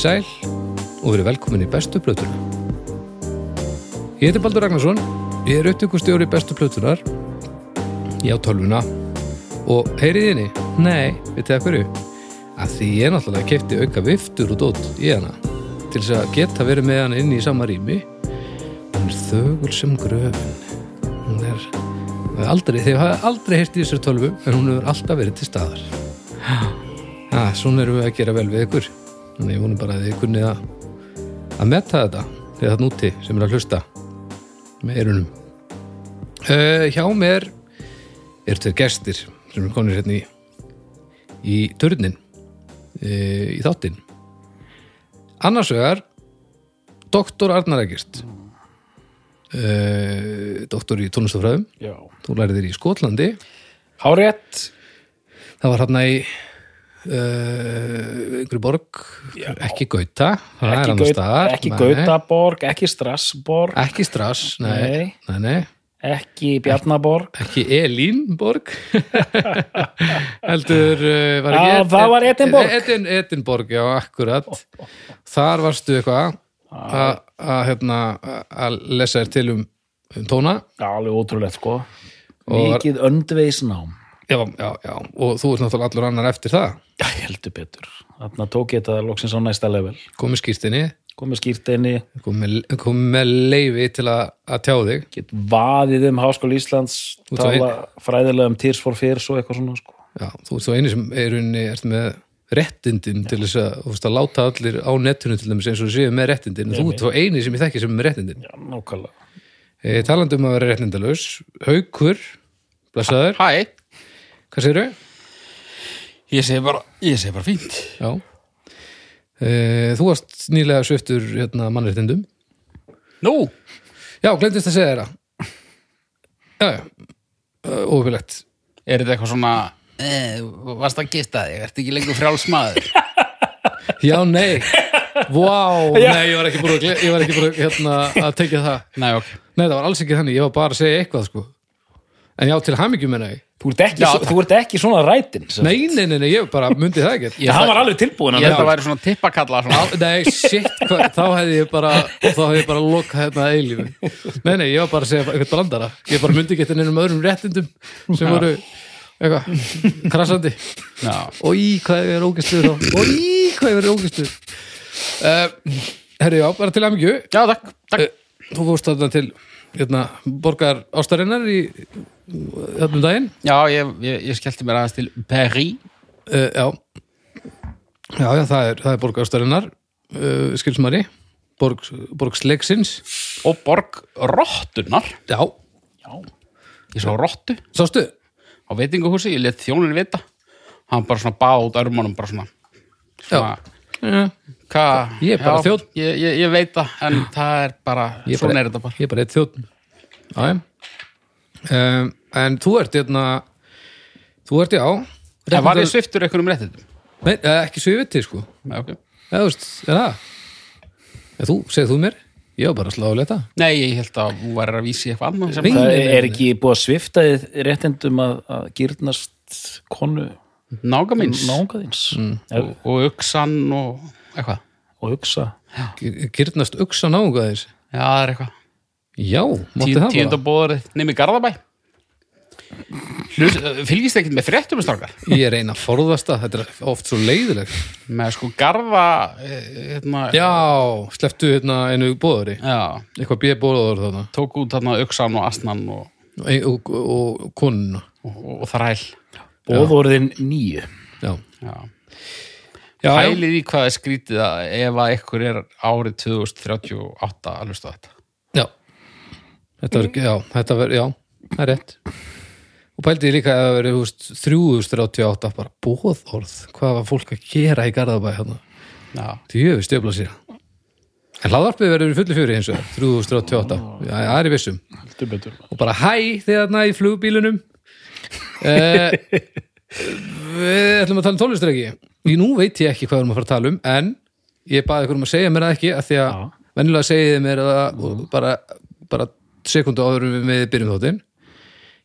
Sæl og verið velkomin í bestu plötuna. Ég heiti Baldur Ragnarsson, ég er upptökustjóri bestu plötunar, ég á tölvuna og heyrið inni, nei, veit það hverju? Að því ég náttúrulega kefti auka viftur og dót í hana til þess að geta verið með hana inn í sama rými. Hún er þögul sem gröfin. Hún er aldrei, þið hafa aldrei heyrt í þessar tölvu en hún hefur alltaf verið til staðar. Já, svona erum við að gera vel við ykkur. Þannig ég vonum bara að þið kunnið að, að metta þetta þegar það núti sem er að hlusta með eirunum. Uh, hjá mér eru tveir gestir sem er konir hérna í, í törnin uh, í þáttinn. Annars vegar Doktor Arnar Egert uh, Doktor í tónlistafræðum. Þú lærið þér í Skotlandi Hárétt. Það var hérna í einhverju borg ekki Gauta Ekki, Gaut, ekki. Gautaborg, ekki Strasborg, ekki Strass nei. Nei. Nei, nei. ekki Bjarnaborg. ekki Elínborg heldur uh, var ekki Já, það var Edinborg. Edin, Edinborg, já, akkurat þar varstu eitthvað að að, hérna, lesa þér til um, um tóna Já, alveg ótrúlegt, sko. Mikið öndveisnám. Já, já, já, og þú ert náttúrulega allur annar eftir það. Já, heldur betur. Þarna tók ég þetta loksins á næsta level. komið skýrstinni, Komið skýrteini, komið, komið með leifi til að, að tjá þig. Get vaðið um Háskóli Íslands, Út á tala fræðilega um Tears for Fears og eitthvað svona, sko. Já, þú ert svo eini sem er unni ert með réttindin til þess að, þú veist, að láta allir á netinu til dæmis eins og þú séu með réttindin. Þú ert svo eini sem ég þekki sem er með réttindin. Já, nákvæmlega. e, talandi um að vera réttindalaus Haukur, hvað segirðu? ég segi bara, bara fínt. Já. E, þú varst nýlega sviftur hérna, mannréttindum. Nú, Já, glemdist að segja það. Já, já, ófylegt er þetta eitthvað svona, eh, varst að gifta þig, ertu ekki lengur frjálsmaður? Já, nei. Vá, nei, ég var ekki búin að, að, hérna, að tekja það. Nei, ok. Nei, það var alls ekki þannig, ég var bara að segja eitthvað sko. En já, til hamingjum menna ég Þú ert ekki, Já, svo, þú ert ekki svona rætin. sem- Nei, nei, nei, nei, ég bara myndi það ekki hann var alveg tilbúin Ég að held að væri svona tippakalla svona. Nei, shit, hva, þá hefði ég bara þá hefði ég bara lokað hérna eilífi Nei, nei, ég var bara að segja eitthvað blandara Ég bara myndi ekki þetta neinum öðrum réttindum sem voru eitthvað krassandi. Já, og í hvað er ógæstur og í hvað er ógæstur uh, Herri, já, bara til hamingju. Já takk, takk. uh, Þú fórst þarna til hérna, borgar ástarinnar í þarna daginn Já, ég, ég, ég skellti mér aðeins til Paris. uh, já. já, já, það er, það er borgar ástarinnar uh, skilsmari borg, borgsleiksins Og borg rottunar. Já, Já. Ég sá rottu sástu? á veitinguhúsi, ég let þjónin vita. Hann bara svona báð út örmunum, bara svona. svona Já, Hvað? Ég er bara Já, þjónn. Ég, ég, ég veit það, en það er bara, Ég er svona bara- er þetta bara. ég er bara eitt þjótt um, En þú ert hérna þú ert já En var ég sviftur einhverjum réttindum? Nei, eh, ekki svifiti sko Já, ok. eða þú veist, er það eða þú, segð þú mér ég var bara að slá að leta Nei, ég held að þú væri að vísi eitthvað annað sem Nei. Það er ekki búið að svifta þið réttindum að, að gýrnast konu nága míns náunga þíns Mm. og, og uksan og eitthvað? Og hugsa. Gyrnast uksa náunga þess Já, það er eitthvað. Já, mátti Tí, það bara. bóðarið nefnir Garðabæ. Hlus, Fylgist ekkert með fréttum strákar? Ég er eina að forðast það, þetta er oft svo leiðilegt. Með sko Garða eh, hérna, Já, slepptu hérna einu bóðari já, eitthvað bíð bóðar þarna. Tók út þarna uksan og asnan og, og, og, og, og konuna. Og, og, þræl. Bóðorðin nýju Já. Já, já, já. Pælið í hvað er skrítið að ef að ykkur er árið 2038 að hlusta þetta Já, þetta verður, já, þetta verður, já, það er rétt. Og pældi ég líka að það verður, þú veist, 3038 bara bóðorð, hvað var fólk að gera í Garðabæ hérna? Því við stjöfla sér. En hlaðvarpið verður í fullu fjöri eins og 3038, já, það er í vissum. Og bara hæ þegar þarna í flugbílunum. Eh, við ætlum að tala um tónlistræki. Í nú veit ég ekki hvað við erum að fara að tala um, en ég baði ykkur um að segja mér það ekki, að því að Já. venjulega segið þið mér það og bara, bara sekundu áður við byrjum þáttinn.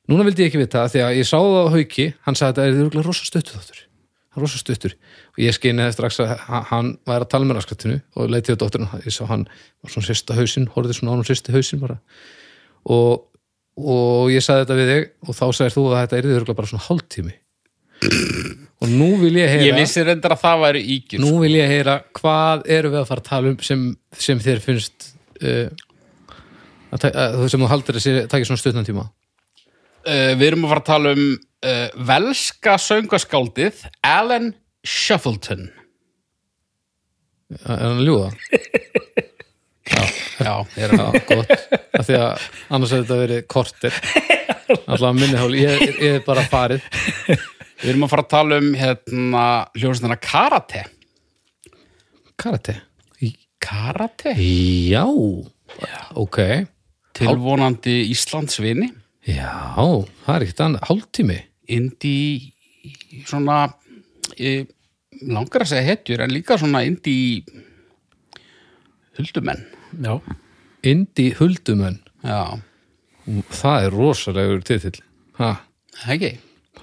Núna vildi ég ekki vita það því að ég sá það á hauki hann sagði að þetta er rosa stöttu þáttur. Rosa stuttur. Og ég skeini það strax að ha- hann væri að tala með raskatinu og leitið á dótturinn ég sá hann var svona sérsta hausinn, horfði svona á hann sérsta hausinn bara. Og, og ég sagði þetta við þig og þá sagðir þú að þetta er þið bara svona hálftími og nú vil ég heyra Ég vissi reyndar að það væri ígjur nú vil ég heyra hvað eru við að fara að tala um sem, sem þér finnst uh, að, að, sem þú haldir að takið svona stutnan tíma? Uh, Við erum að fara að tala um uh, velska söngaskáldið Alan Shuffleton. Er hann að ljúga? Já, ég er Já, gott, af því að annars hefði þetta verið kortir allavega minni hál, ég, ég er bara farið Við erum að fara að tala um hérna hljóðstina Karate. Karate? Karate? já, ok. Tilvonandi Íslandsvini. Já, það er ekkert annað. Hálftími? Indi svona ég, langar að segja hetjur en líka svona indi huldumenn. Já, Indi Huldumenn? Já, það er rosalegur titill. Ha, það ekki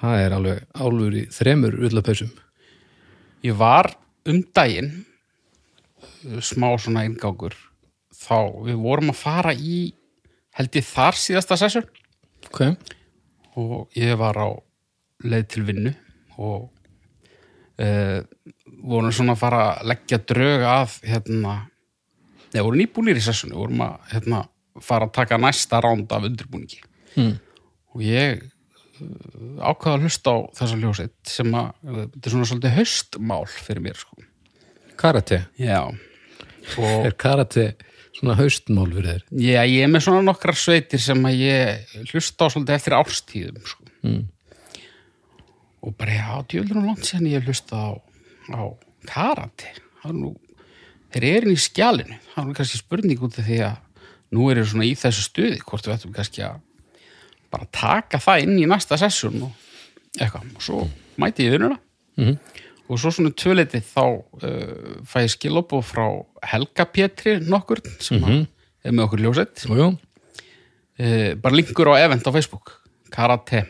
það er alveg álfur í þremur ullapössum Ég var um daginn smá svona inngákur þá við vorum að fara í held ég þar síðasta sessur ok, og ég var á leið til vinnu og uh, vorum svona að fara að leggja drög að hérna Nei, vorum nýbúnir í sessunni, vorum að hérna, fara að taka næsta ránd af undirbúningi. Mm. og ég uh, ákvaða að hlusta á þessa ljósið sem að, þetta er svona svolítið haustmál fyrir mér sko. karate Já, og er karate svona haustmál fyrir þér já, ég er með svona nokkrar sveitir sem að ég hlusta á svolítið eftir árstíðum sko. mm. og bara já, djöldur og langt síðan ég hlusta á, á karate það er nú, þeir eru í skjalinu það er kannski spurning út af því að nú eru svona í þessu stuði hvort við ættum kannski að bara taka það inn í næsta sessun og eitthvað, og svo mæti ég vinnuna. Mhm. og svo svona tvöleiti þá uh, fæ ég skilabóð frá Helga Pétri nokkur sem mm -hmm. er með okkur ljósett uh, bara linkur á event á Facebook. Karate,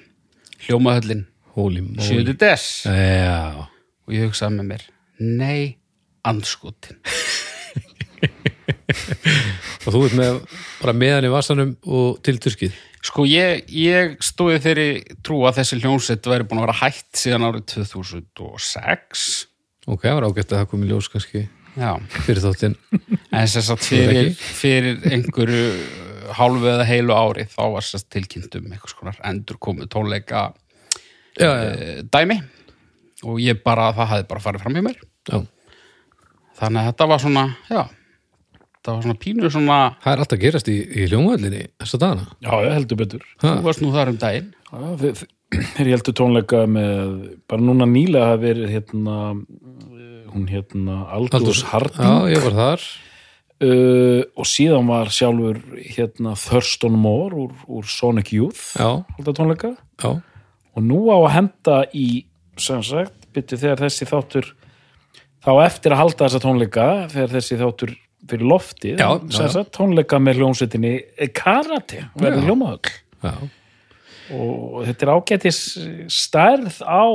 moly. 7. des. Já, og ég hugsaði með mér nei, andskotin og þú ert með bara meðan í vassanum og til turskið sko ég, ég stóði þeirri trú að þessi hljónsett væri búin að vera hætt síðan árið 2006 ok, það var ágætt að það komi ljós kannski já, fyrir þáttinn. En þess að fyrir, fyrir einhverju uh, hálfu eða heilu ári þá var þess tilkynnt um einhvers konar endur komið tónleika já, já, e, dæmi. Og ég bara, það hafði bara farið fram hjá mér. Já. þannig að þetta var svona, já það var svona pínu svona það er alltaf að gerast í, í hljómaðallinni þessa dagana. Já, ég heldur betur. Ha? þú varst nú þar um daginn. Já, Þeir heldur tónleika með bara núna nýlega hafa verið hérna hún hérna Aldous já, Harding. Ég var þar. Uh, og síðan var sjálfur hérna Thurston Moore úr, úr Sonic Youth já, halda tónleika. Já, og nú á að henda í sem sagt, byrju þegar þessi þáttur þá eftir að halda þessa tónleika þegar þessi þáttur fyrir loftið tónleika með hljómsveitinni Karate, verður já. og þetta er ágætis stærð á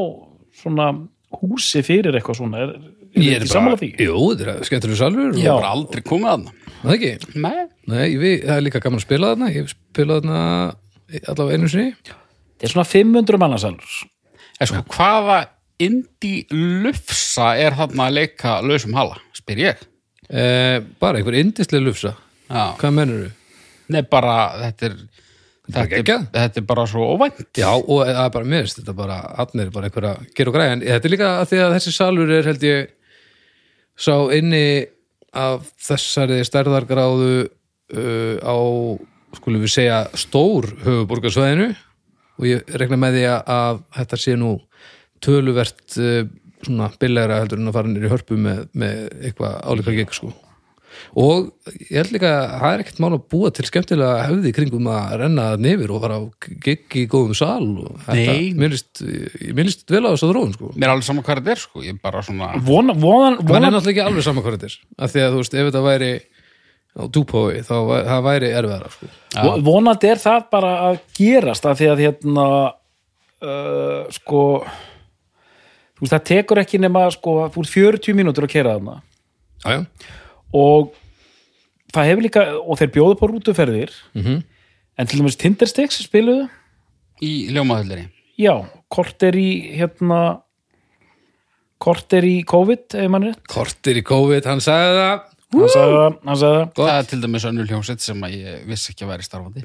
svona húsi fyrir eitthvað svona er, er Ég ekki sammála því? Jú, þetta er skemmtilega salur ég og, var bara aldrei komið að það ekki? Það Nei, við, það er líka gaman að spila þarna Ég hef spilað þarna allavega einu sinni. Þetta er svona 500 mannasalur En sko, hvaða indi lufsa er þarna að leika lausum hala, spyr ég. Eh, Bara einhver indislega lufsa Já. Hvað mennur þú? Nei, bara, þetta er, þetta er, geggjað. þetta er bara svo óvænt. Já, og það er bara mér Þetta er bara, er bara einhver að gera og græða En þetta er líka að því að þessi salur er held ég Sá inni af þessari stærðargráðu uh, á, skulum við segja stór höfuborgarsvæðinu og ég rekna með því að, að þetta sé nú töluvert uh, svona billegra heldur en að fara nýr í hörpu með, með eitthvað álíka gegn sko. Og ég held líka að það er ekkert mál að búa til skemmtilega hefði í kringum að renna nefir og fara á gigg í góðum sal og þetta, mér líst, vel á þess að þróun sko. Mér er alveg saman hvað þetta er, sko. Ég er bara svona, Vona, vonan, Man er vonan, náttúrulega ekki alveg saman hvað þetta er. Af því að þú veist, ef þetta væri á dúpói, þá væ- það væri erfiðara sko. vo- vonandi er það bara að gerast að því að hérna uh, sko þú veist, það tekur ekki nema sko, þú ert 40 mínútur að kera þarna. Já, já, og það hefur líka, og þeir bjóðu på rútuferðir. Mhm. en til dæmis Tindersticks spiluðu, í ljómaðulleri já, kort er í hérna kort er í COVID, rétt. Kortir í COVID, hann sagði það. Hann sagði það, hann sagði það. Það er til dæmis önnur hljómsett sem að ég vissi ekki að væri starfandi.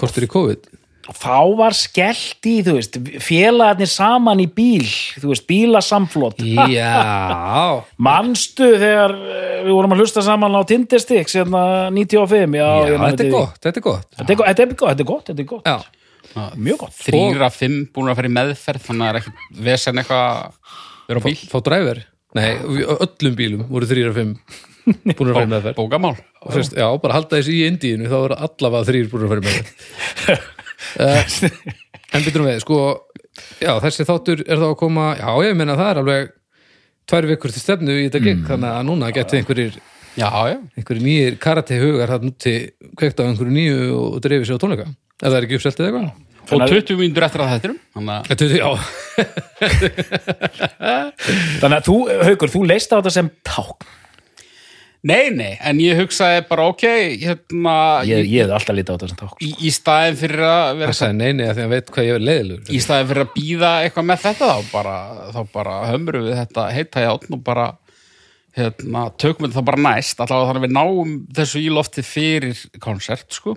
Kortir í COVID þá var skellt í, þú veist félagarnir saman í bíl þú veist, bílasamflot. Já, manstu þegar eh, við vorum að hlusta saman á Tindersticks hérna 95, já, já man þetta er gott, þetta er gott. Þetta er gott, þetta er gott, þetta er gott, þetta er gott. já, mjög gott. Þrýra fimm búin að fara í meðferð þannig að það er ekki vesen eitthvað vera á bíl. Fá dræver nei, öllum bílum voru þrýra fimm búin að fara með þær bókamál já, bara halda þessi í Indíinu þá eru allavega þrýr búin að fara með þær uh, en byrjum við, sko já, þessi þáttur er þá að koma já, ég meina það er alveg tvær vikur til stefnu í þetta gig, þannig að núna getur einhverjir, já, já, einhverjir nýjir karate hugar það núti kveikt á einhverju nýju og dreifir sér á tónleika. Ef það er ekki uppseltið eitthvað? Og 20 mínútur eftir að þetta þannig að Þetta, já, þannig að þú, Haukur, þú leist á þetta sem ták Nei, nei, en ég hugsaði bara ok, hérna ég, í, ég hef alltaf litið á þetta sem ták í, í staðin fyrir að vera það sagði nei, nei, af því að veit hvað ég er leiðilegur. Í staðin fyrir að býða eitthvað með þetta þá bara, þá bara hömru við þetta heita játn og bara hérna, tökum við það bara næst. Allavega þannig að við náum þessu í lofti fyrir konsert, sko.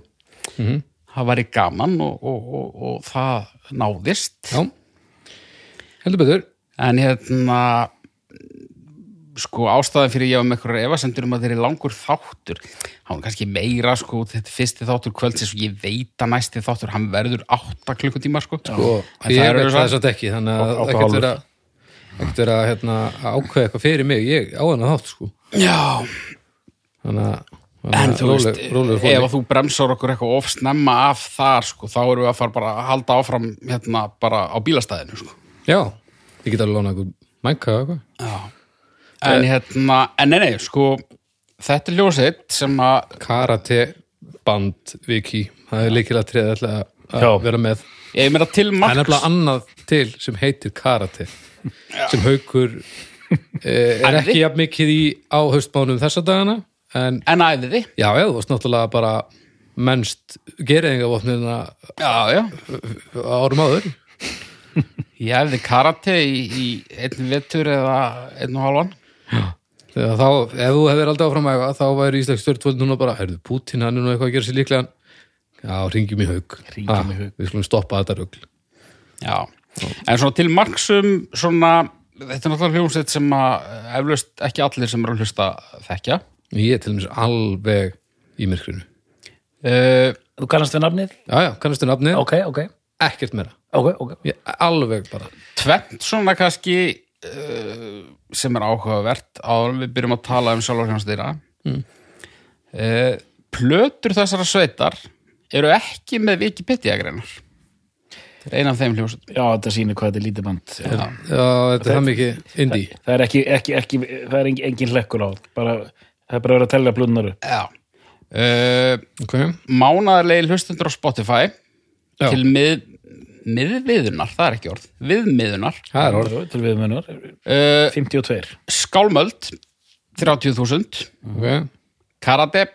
Það væri gaman og, og, og, og það náðist. Já, heldur betur. En hérna sko ástæðan fyrir ég var með eitthvað efasendur um að þeir eru langur þáttur. Hann var kannski meira sko þetta er fyrsti þáttur kvöldsins og ég veit að næsti þáttur hann verður 8 klukkutíma sko. Og En það ég eru veit svo- það samt ekki þannig að og ekkert hálfur. vera ekkert vera hérna, að ákveða eitthvað fyrir mig. Ég á hana þátt sko. Já, þannig að en þú að veist róleg- ef að þú bremsar okkur eitthvað of snemma af þar sko þá erum við að fara bara að halda áfram hérna bara á bílastæðinu sko. Já, ég get alveg lóna eitthvað mænka eitthvað. Já en hérna, en nei nei sko þetta er ljósitt sem að karate band viki það er líkilega treð að Já. vera með ég meina til það er margs nefnilega annað til sem heitir karate sem haukur eh, er Æfði? ekki jafn mikið í á haustmánum þessa dagana en en æðiði, já, já, þú varst náttúrulega bara mennst gerðingavopnina já já árum áður Ég hefði karate í, í einn vetur eða einn og halvan. Þegar þá, ef þú hefðir aldrei áfram að þá væri Íslands stjórnvöld núna bara heyrðu, Putin hann er nú eitthvað að gera sér líklega já, ringjum í haug haug. við skulum stoppa þetta rugl. Já. En svona til marksum svona, þetta er náttúrulega hljómsveit sem að eh, eflaust ekki allir sem eru að hlusta þekkja. ég er til dæmis alveg í myrkrinu. Uh, þú kannast við nafnið? já, já, kannastu nafnið, ok, ok, ekkert meira. Ok, ok. Ég, alveg bara tvent svona kannski uh, sem er áhugavert áður við byrjum að tala um sjálfur hljómsveitira. Mm. plötur þessara sveitar eru ekki með Wikipedia-greinar. Þetta er ein af þeim hljómsveit. já, þetta sýnir hvað þetta er lítið band Já. já, þetta er það mikið indie það er ekki, ekki, ekki það er engin, engin hlekkur á bara, það er bara að vera að tella blunnar upp Já. Uh, ok, mánaðarlegi hlustendur á Spotify Já. til mið, miðviðunar, það er ekki orð viðmiðunar það er orð. Til viðmennar, uh, 52 Skálmöld 30.000 ok, Karate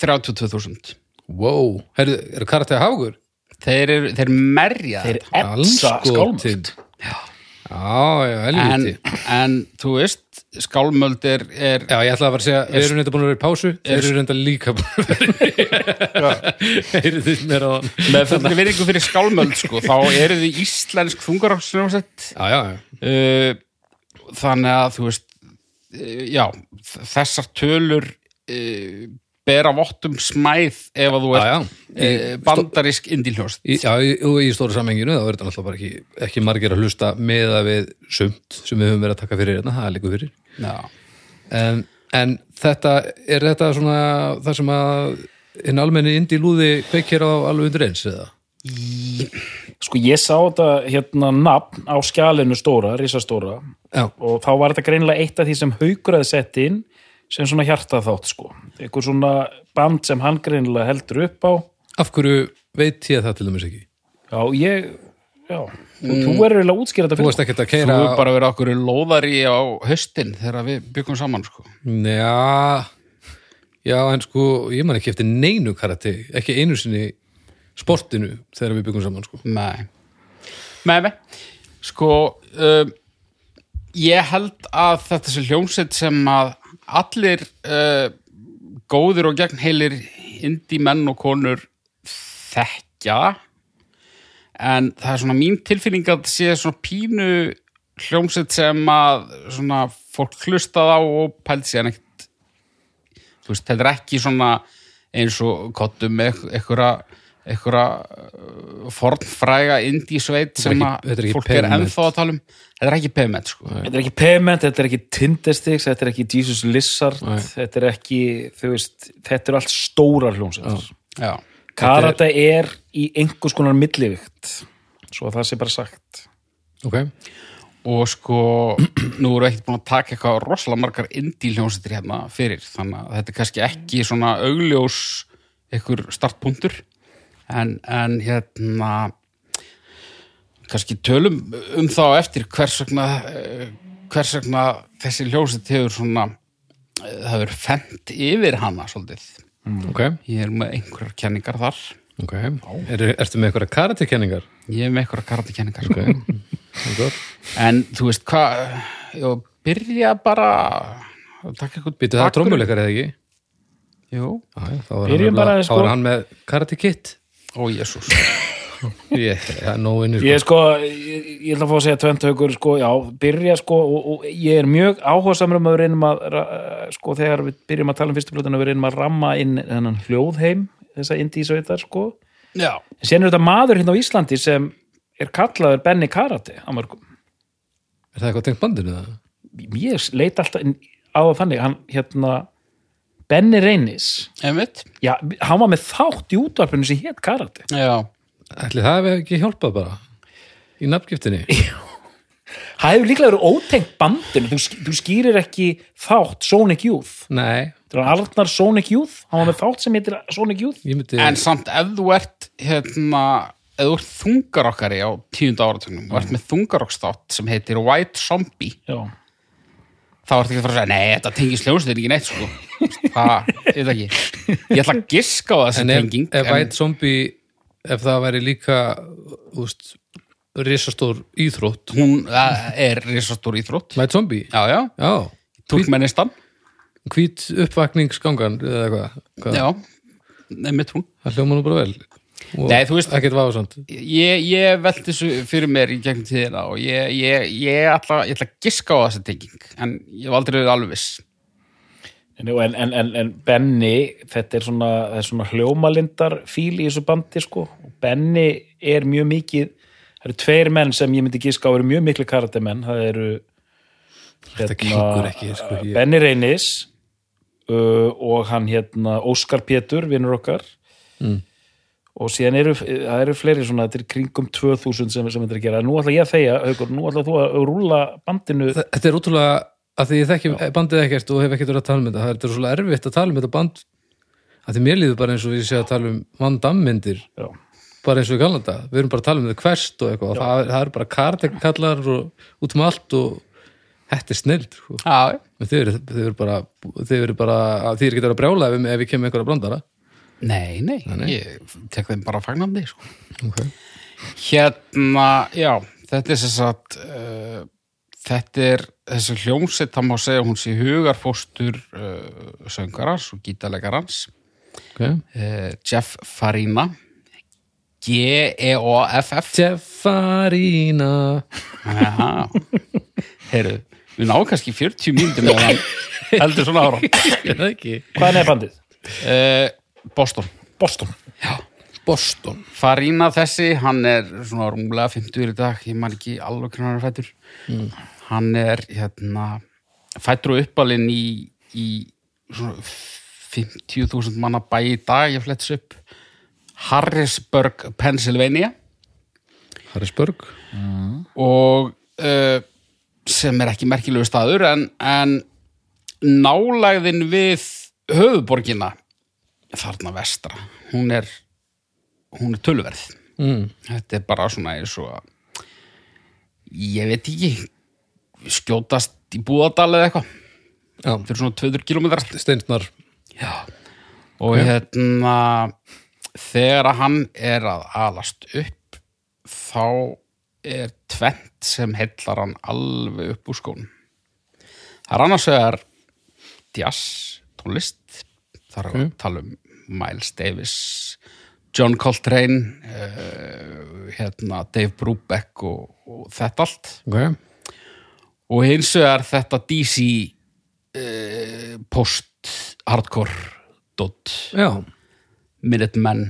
32.000 wow, Heru, er karate að hafugur? þeir, eru, þeir merja þeir etsa skálmöld. já, já, en, en þú veist Skálmöld er, er Já, ég ætla að vera að segja, við erum reynda búin að vera í pásu þeir eru reynda líka búin að vera í Heyrið þið mér á með fullri virðingu fyrir Skálmöld sko, þá eru þið íslensk þungaráksnjómsett Já, já, já, uh, þannig að þú veist uh, já, þessar tölur uh, bera vottum smæð ef að þú já, ert já. Í, bandarísk indilhjóst í, já, í, og í stóra samenginu þá verður þetta náttúrulega bara ekki, ekki margir að hlusta meða við sumt sem við höfum verið að taka fyrir hérna, það er líka fyrir en, en þetta, er þetta svona það sem að hinn almenni indi lúði kveikir á alveg undir eins eða? sko ég sá þetta hérna nafn á skjalinu stóra, risastóra. Já, og þá var þetta greinilega eitt af því sem haukur að sett inn sem svona hjartað þátt sko. Einhver svona band sem hann greinilega heldur upp á. Af hverju veit ég það til dæmis ekki? já ég Já, þú, þú verður eiginlega að útskýra þetta Þú varst ekkert að Þú keira hefur bara verið okkur lóðari á höstin þegar við byggum saman sko. Já, já, en sko, ég man ekki eftir neinu karate, ekki einu sinni sportinu þegar við byggum saman, sko. Nei. Nei, nei. Sko um, Ég held að þetta sé hljómsveit sem að allir uh, góðir og gegnheilir indi menn og konur þekkja. En það er svona mín tilfinning að þetta sé svona pínu hljómsveit sem að svona fólk hlustað á og pælt sér neitt þú veist, þetta er ekki svona eins og kottum með einhverja einhverja uh, fornfræga indísveit er sem ekki- að er fólk er ennþá að tala um. Þetta er ekki payment sko. Þetta er ekki Payment, þetta er ekki Tindestix, þetta er ekki Jesus Lizard, Nei. þetta er ekki, þú veist, þetta er allt stórar hljómsveitar. Já, Karate er í einhvers konar millivikt, svo það sé bara sagt. Ok, og sko nú erum við ekkert búin að taka eitthvað rosalega margar indí hljómsveitir hérna fyrir þannig að þetta er kannski ekki svona augljós einhver startpunktur en, en hérna kannski tölum um þá eftir hvers vegna eh, hvers vegna þessi hljómsveit hefur svona eh, það hefur fendt yfir hana svolítið ok, ég er með einhverjar kenningar þar ok. Er, ertu með eitthvað karate-kenningar? ég er með einhverjar karatakenningar Ok, það er gott. En þú veist hvað, ég byrja bara að taka eitthvað Býtu það er trommuleikar eða ekki? Jú, Já, já, þá er hann, sko. hann með karate-kit. Ó jésús Ég, það er nóg inni, Ég sko. sko, ég, ég ætla að fá að segja tvent haukur, sko, já, byrja sko og, og ég er mjög áhugasamur um að við reynum að, sko, þegar við byrjum að tala um fyrstu plötuna, við reynum að ramma inn þennan hljóðheim, þessa indísveitar, sko. Já, En sen er þetta maður hérna á Íslandi sem er kallaður Benny Karate á mörgum. Er það eitthvað tengt bandinu það? Ég leit alltaf á það þannig, hann hérna, Benny Reynis, einmitt já, hann var með þátt í útvarpinu sem hétt Karate. Já, Ætli það hefði ekki hjálpað bara í nafngiftinni? Það hefur líklega verið ótengt bandinu, þú, sk- þú skýrir ekki þátt Sonic Youth. Nei, Þetta var Arnar Sonic Youth, hann var með þátt sem heitir Sonic Youth. ég myndi... en samt ef þú ert hérna, ef þú ert þungarokkari á tíunda áratugnum og ert með þungarokstátt sem heitir White Zombie Já. Þá ertu ekki að fara að segja, nei, þetta tengis hljómsveitin ekki neitt sko. Það, veit ekki. Ég ætla að giska á þessi En ef, tenging ef White Zombie ef það væri líka úst, risastór íþrótt. Hún er risastór íþrótt. White Zombie, Já, já, já. Túlkmennistan hvít uppvakningsgangan eða hvað, hvað? Já, nefnir hún. Það hljóma nú bara vel Nei, þú veist- ekkert vásamt ég, ég velti þessu fyrir mér í gegnum tíðina og ég, ég, ég, ætla, ég ætla að giska á þessa tenging en ég hef aldrei alveg viss En, en, en, en, en Benny, þetta er svona, það er svona hljómalindar fíl í þessu bandi sko. Og Benny er mjög mikið, það eru tveir menn sem ég myndi giska á eru mjög miklu karatemenn. Það eru gengur ekki, sko, ég- Benny Reynis uh, og hann hérna Óskar Pétur, vinnur okkar. Mm. Og síðan eru, það eru fleiri svona, þetta er kringum 2000 sem, sem þetta er að gera. Nú ætla ég að þegja, Haukur, nú ætla þú að rúlla bandinu. Þetta er útrúlega að því ég þekki bandið ekkert og hef ekkert verið að tala um þetta. Það er svo erfitt að tala um þetta band. Að því mér líður bara eins og við sé að tala um Van Damme myndir. Já. bara eins og við kallar þetta, við erum bara að tala um þetta hverst og eitthvað, og það, það er bara kartekallar og út um allt og þetta er snild sko. Já, þið eru, eru bara þið eru bara, þið eru ekki að brjála ef, ef við kemur einhverja brandara nei, nei, ég tek þeim bara fagnandi sko. okay. Hérna, já, þetta er sem sagt uh, þetta er þessi hljómsett, það má segja að hún sé hugarfóstur uh, söngarans og gítalegarans Okay. uh, Jeff Farina E G-E-O-F-F Jeffarina Já, heyrðu, við náum kannski 40 mínútur með hann heldur svona ára er? Hvaðan er bandið? Boston. Boston. Boston. Farina þessi, hann er svona rúmlega 50 í dag, ég man ekki alveg hvernig hann er fættur hann er hérna fættur og uppalinn í, í svona 50.000 manna bæ í dag, ég flettis upp. Harrisburg, Pennsylvania. Harrisburg. Og uh, sem er ekki merkilegu staður en, en nálægðin við höfuborgina þarna vestra. Hún er hún er tölverð mm. þetta er bara svona eins og að ég veit ekki skjótast í búðadal eða eitthvað. Já, fyrir svona 200 kilometrar steinsnar. Og hérna þegar að hann er að alast upp þá er tvent sem heillar hann alveg upp úr skónum. Það er annars vegar jazz, tónlist þar er að tala um Miles Davis John Coltrane uh, hérna Dave Brubeck og, og þetta allt. Ok, og hins vegar þetta DC uh, post-hardcore dot já, Minutemen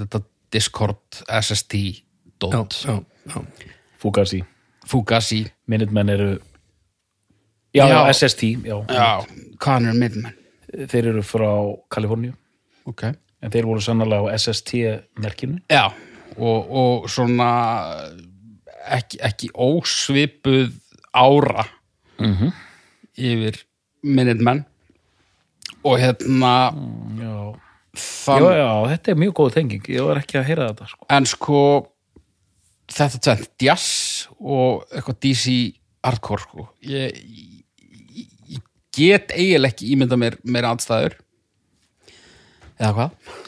þetta Discord SST já, dot. Já, já. Fugazi, Fugazi. Minutemen eru já, Já. já, SST já. já, hvað er Minutemen þeir eru frá Kaliforníu ok en þeir voru sannlega á SST merkinu já, og, og svona ekki, ekki ósvipuð ára Mhm. yfir Minutemen og hérna já. þann, já, já, þetta er mjög góð tenging ég var ekki að heyra þetta sko. en sko þetta tvent, jazz og eitthvað DC hardcore sko ég get eiginlega ekki ímynda mér meira andstæður. Eða hvað?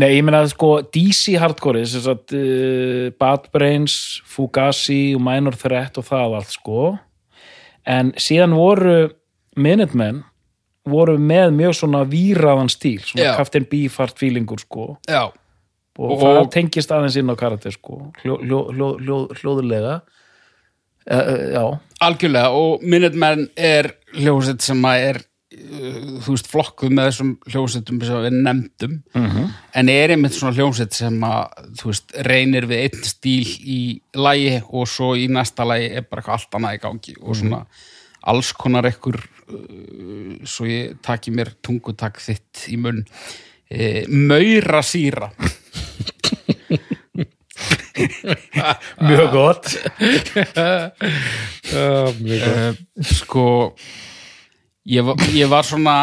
Nei, ég meina sko DC hardcore þess að uh, Bad Brains, Fugazi og Minor Threat og það allt sko. En síðan voru Minutemen voru með mjög svona víraðan stíl, svona. Captain Beefheart feelingur sko. Já, og, Og- það tengist aðeins inn á karakter sko. Hljó, hljó, hljó, hljó, hljóðulega uh, uh, já, algjörlega og Minutemen er hljóðsett sem að er uh, þú veist flokkuð með þessum hljóðsettum sem við nefndum. -hmm. en er einmitt svona hljóðsett sem að þú veist reynir við einn stíl í lagi og svo í næsta lagi er bara eitthvað allt annað í gangi og svona alls konar ekkur uh, svo ég taki mér tungutak þitt í munn. Uh, maura síra mjög gott. Já, mjög gott. uh, sko ég var, ég var svona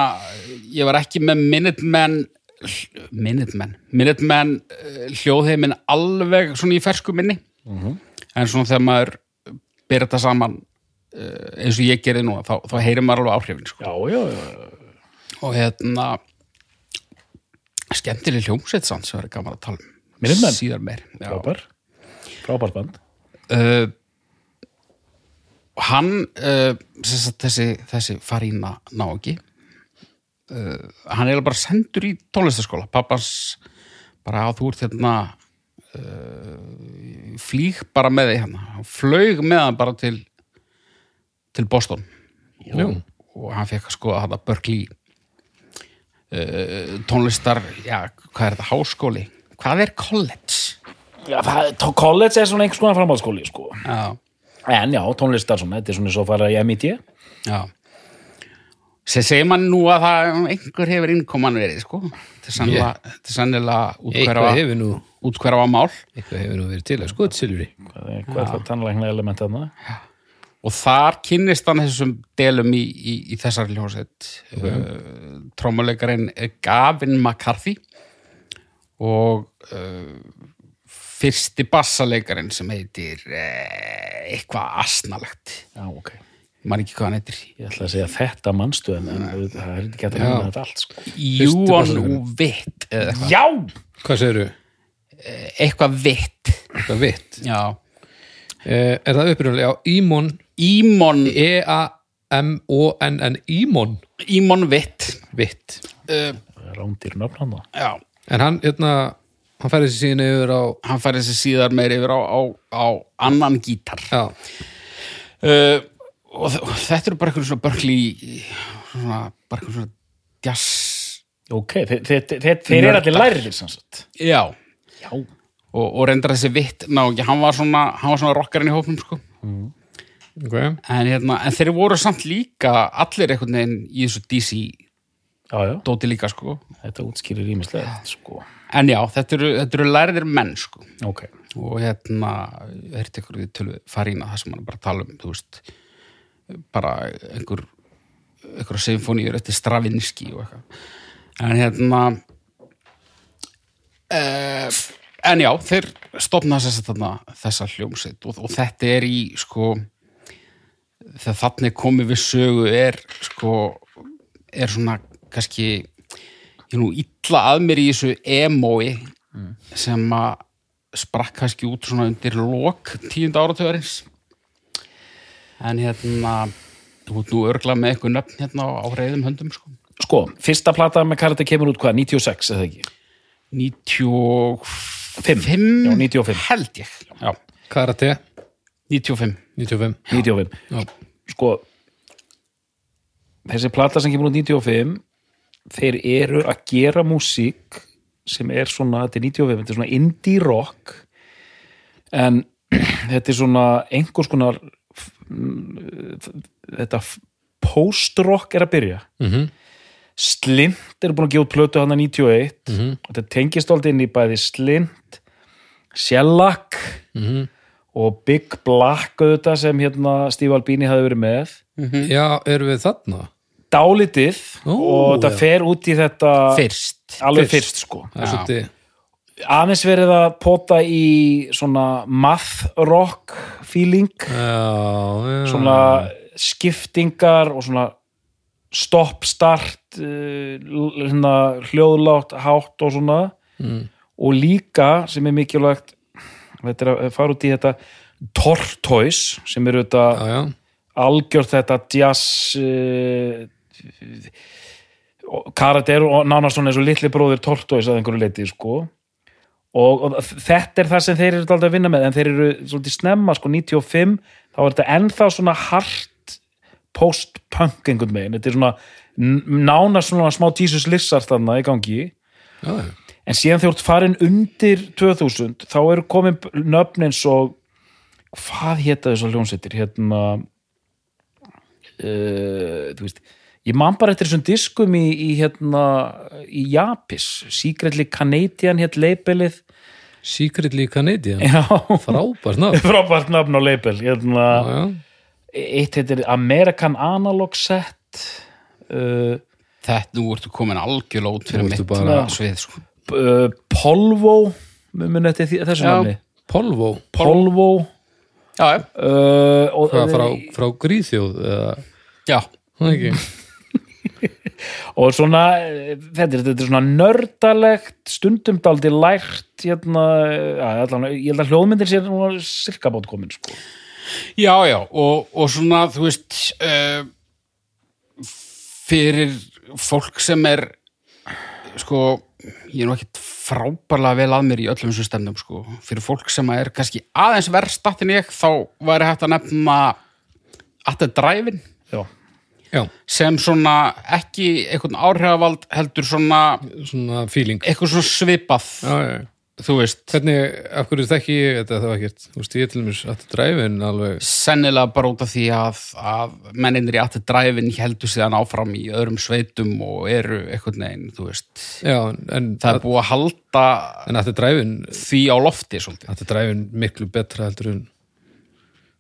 ég var ekki með Minutemen Minutemen Minutemen uh, hljóðheimin alveg svona í fersku minni. En svona þegar maður byrja þetta saman uh, eins og ég gerði núna þá, þá heyrir maður alveg áhrifin sko. já, já, já, og hérna skemmtileg hljómsveit sann sem verður gaman að tala um. Síðar meir Já. Frábær frábær band. Uh, hann uh, þessi, þessi farína nági uh, hann er bara sendur í tónlistaskóla pappans bara á þú ert hérna uh, flýg bara með því hérna. Hann flög með hann bara til til Boston. Og, og hann fekk að skoða þetta Berkeley uh, tónlistar já, hvað er þetta, háskóli? Hvað er college? Já, það, college er svona einhvers konar framhaldsskóli sko. Já, en já, tónlistar svona, þetta er svona svo fara í MIT Já. Sér segir mann nú að það einhver hefur innkoman verið, sko. Þetta er er sennilega Eitthvað útkverfa, hefur nú útkverfa mál. Eh, eitthvað hefur nú verið til að skoða Silfri. Hvað er, hvað er það tannlækna element þarna? Og þar kynnist hann þessum delum í, í, í þessari hljósett okay. uh, trómuleikarinn Gavin McCarthy. Og uh, fyrsti bassaleikarin sem heitir uh, eitthvað asnalegt. Já, ok. Maður ekki hvað hann heitir. Ég ætla að segja þetta mannstu en, en það er ekki hægt að nefna þetta allt sko. Júan bassaleikarin. og Vitt eða eitthvað, já, Hvað segirðu? eitthvað Vitt. Eitthvað vitt? Já, eh, Er það upprunalega á Ímon. Ímon. E-A-M-O-N-N Ímon. Ímon Vitt. Vitt. Uh, rándir nöfn hann já, En hann, hérna, hann færði sér síðan yfir á hann fær þessi síðar meir yfir á, á, á annan gítar. Já, uh, og, og þetta eru bara eitthvað svona Berkeley svona, bara eitthvað svona jazz ok, þeir, þeir, þeir, þeir eru allir lærið sannsagt já, já, og, og reyndar þessi vitt ná ekki, hann var svona, hann var svona rockarinn í hópnum sko. ok. En, hérna, en þeir voru samt líka allir einhvern veginn í þessu DC já, já, dóti líka sko. þetta útskýrir ímislegt sko. En já, þetta eru, þetta eru læriðir menn sko. ok, og hérna er þetta ykkur við tölu farína það sem hann bara að tala um þú veist, bara einhver einhverja symfóníur eftir Stravinski og eitthvað en hérna uh, en já, þeir að þarna þessa hljómsveit og, og þetta er í sko þegar þannig komið við sögu er sko er svona kannski ég er nú illa að mér í þessu emói sem að sprakk kannski út svona undir lok tíunda áratöðarins en hérna þú ert nú örgla með eitthvað nöfn hérna á, reyðum höndum sko. Sko, fyrsta plata með Karate kemur út hvað, 96 eða ekki? 95 Já, 95. held ég. Já, Karate, 95 95 95 Já. Sko þessi plata sem kemur út 95 þeir eru að gera músík sem er svona, þetta er 95 þetta er svona indie rock en þetta er svona einhvers konar þetta post-rock er að byrja Mhm. Slint er búin að út plötu hann að 91 Mhm. og þetta tengist alltaf inn í bæði Slint Shellac Mhm. og Big Black auðvitað sem hérna Steve Albini hafi verið með Já, erum við þarna? Dálitið Ó, og þetta já. fer út í þetta fyrst alveg Fyrst. fyrst, sko Það er Já. aðeins verið að pota í svona math rock feeling Já, já svona skiptingar og svona stopp, start uh, hérna, hljóðlátt, hátt og svona Mm. og líka sem er mikilvægt þetta er að fara út í þetta Tortoise sem eru þetta Já, já, algjört þetta jazz karakter og nánast svona eins og litli bróðir Tortoise að einhverju leiti sko. Og, og þetta er það sem þeir eru alltaf að vinna með en þeir eru svolítið snemma sko 95 þá er þetta ennþá svona hart post-punk einhvern veginn. Þetta er svona nánast svona smá Jesus Lizard þarna í gangi. Já, já. en síðan þegar þú ert farin undir 2000 þá eru komin nöfn eins og hvað hétta þessar hljónsveitir hérna uh, þú veist ég man bara eftir þessum diskum í, í hérna í Japis. Secretly Canadian hétt labelið. Secretly Canadian? Já, Frábært nafn. Frábært nafn á label hérna, Já, já. Eitt heitir American Analog Set. Uh, þetta nú ertu komin algjörlega út fyrir mitt bara- svið sko. uh, Polvo mun eftir því- þessu Já. nafni. Polvo. Polvo. Já, já, uh, og, Hvað, frá, frá Gríðþjóð eða, já, það ekki og svona þetta er, þetta er svona nördalegt stundum daldi lært hérna, ja, allan, ég held að hljóðmyndir sér núna sirka bát komin sko. já, já og, og svona, þú veist uh, fyrir fólk sem er sko, ég er nú ekkit frábærlega vel að mér í öllum þessum stemnum sko, fyrir fólk sem er kannski aðeins verðstatt en ég, þá væri hægt að nefna að þetta dræfin já, Já, sem svona ekki einhvern áhrifavald heldur svona svona feeling. eitthvað svona svipað. Já, já, þú veist, Hvernig, af hverju þekki ég þetta þá ekkert? Þú veist, ég til mér að dræfin alveg. Sennilega bara út af því að, að menninir í aftur dræfin heldur síðan áfram í öðrum sveitum og eru einhvern veginn, þú veist. En það er búið að halda En að dræfin því á lofti að dræfin miklu betra heldur en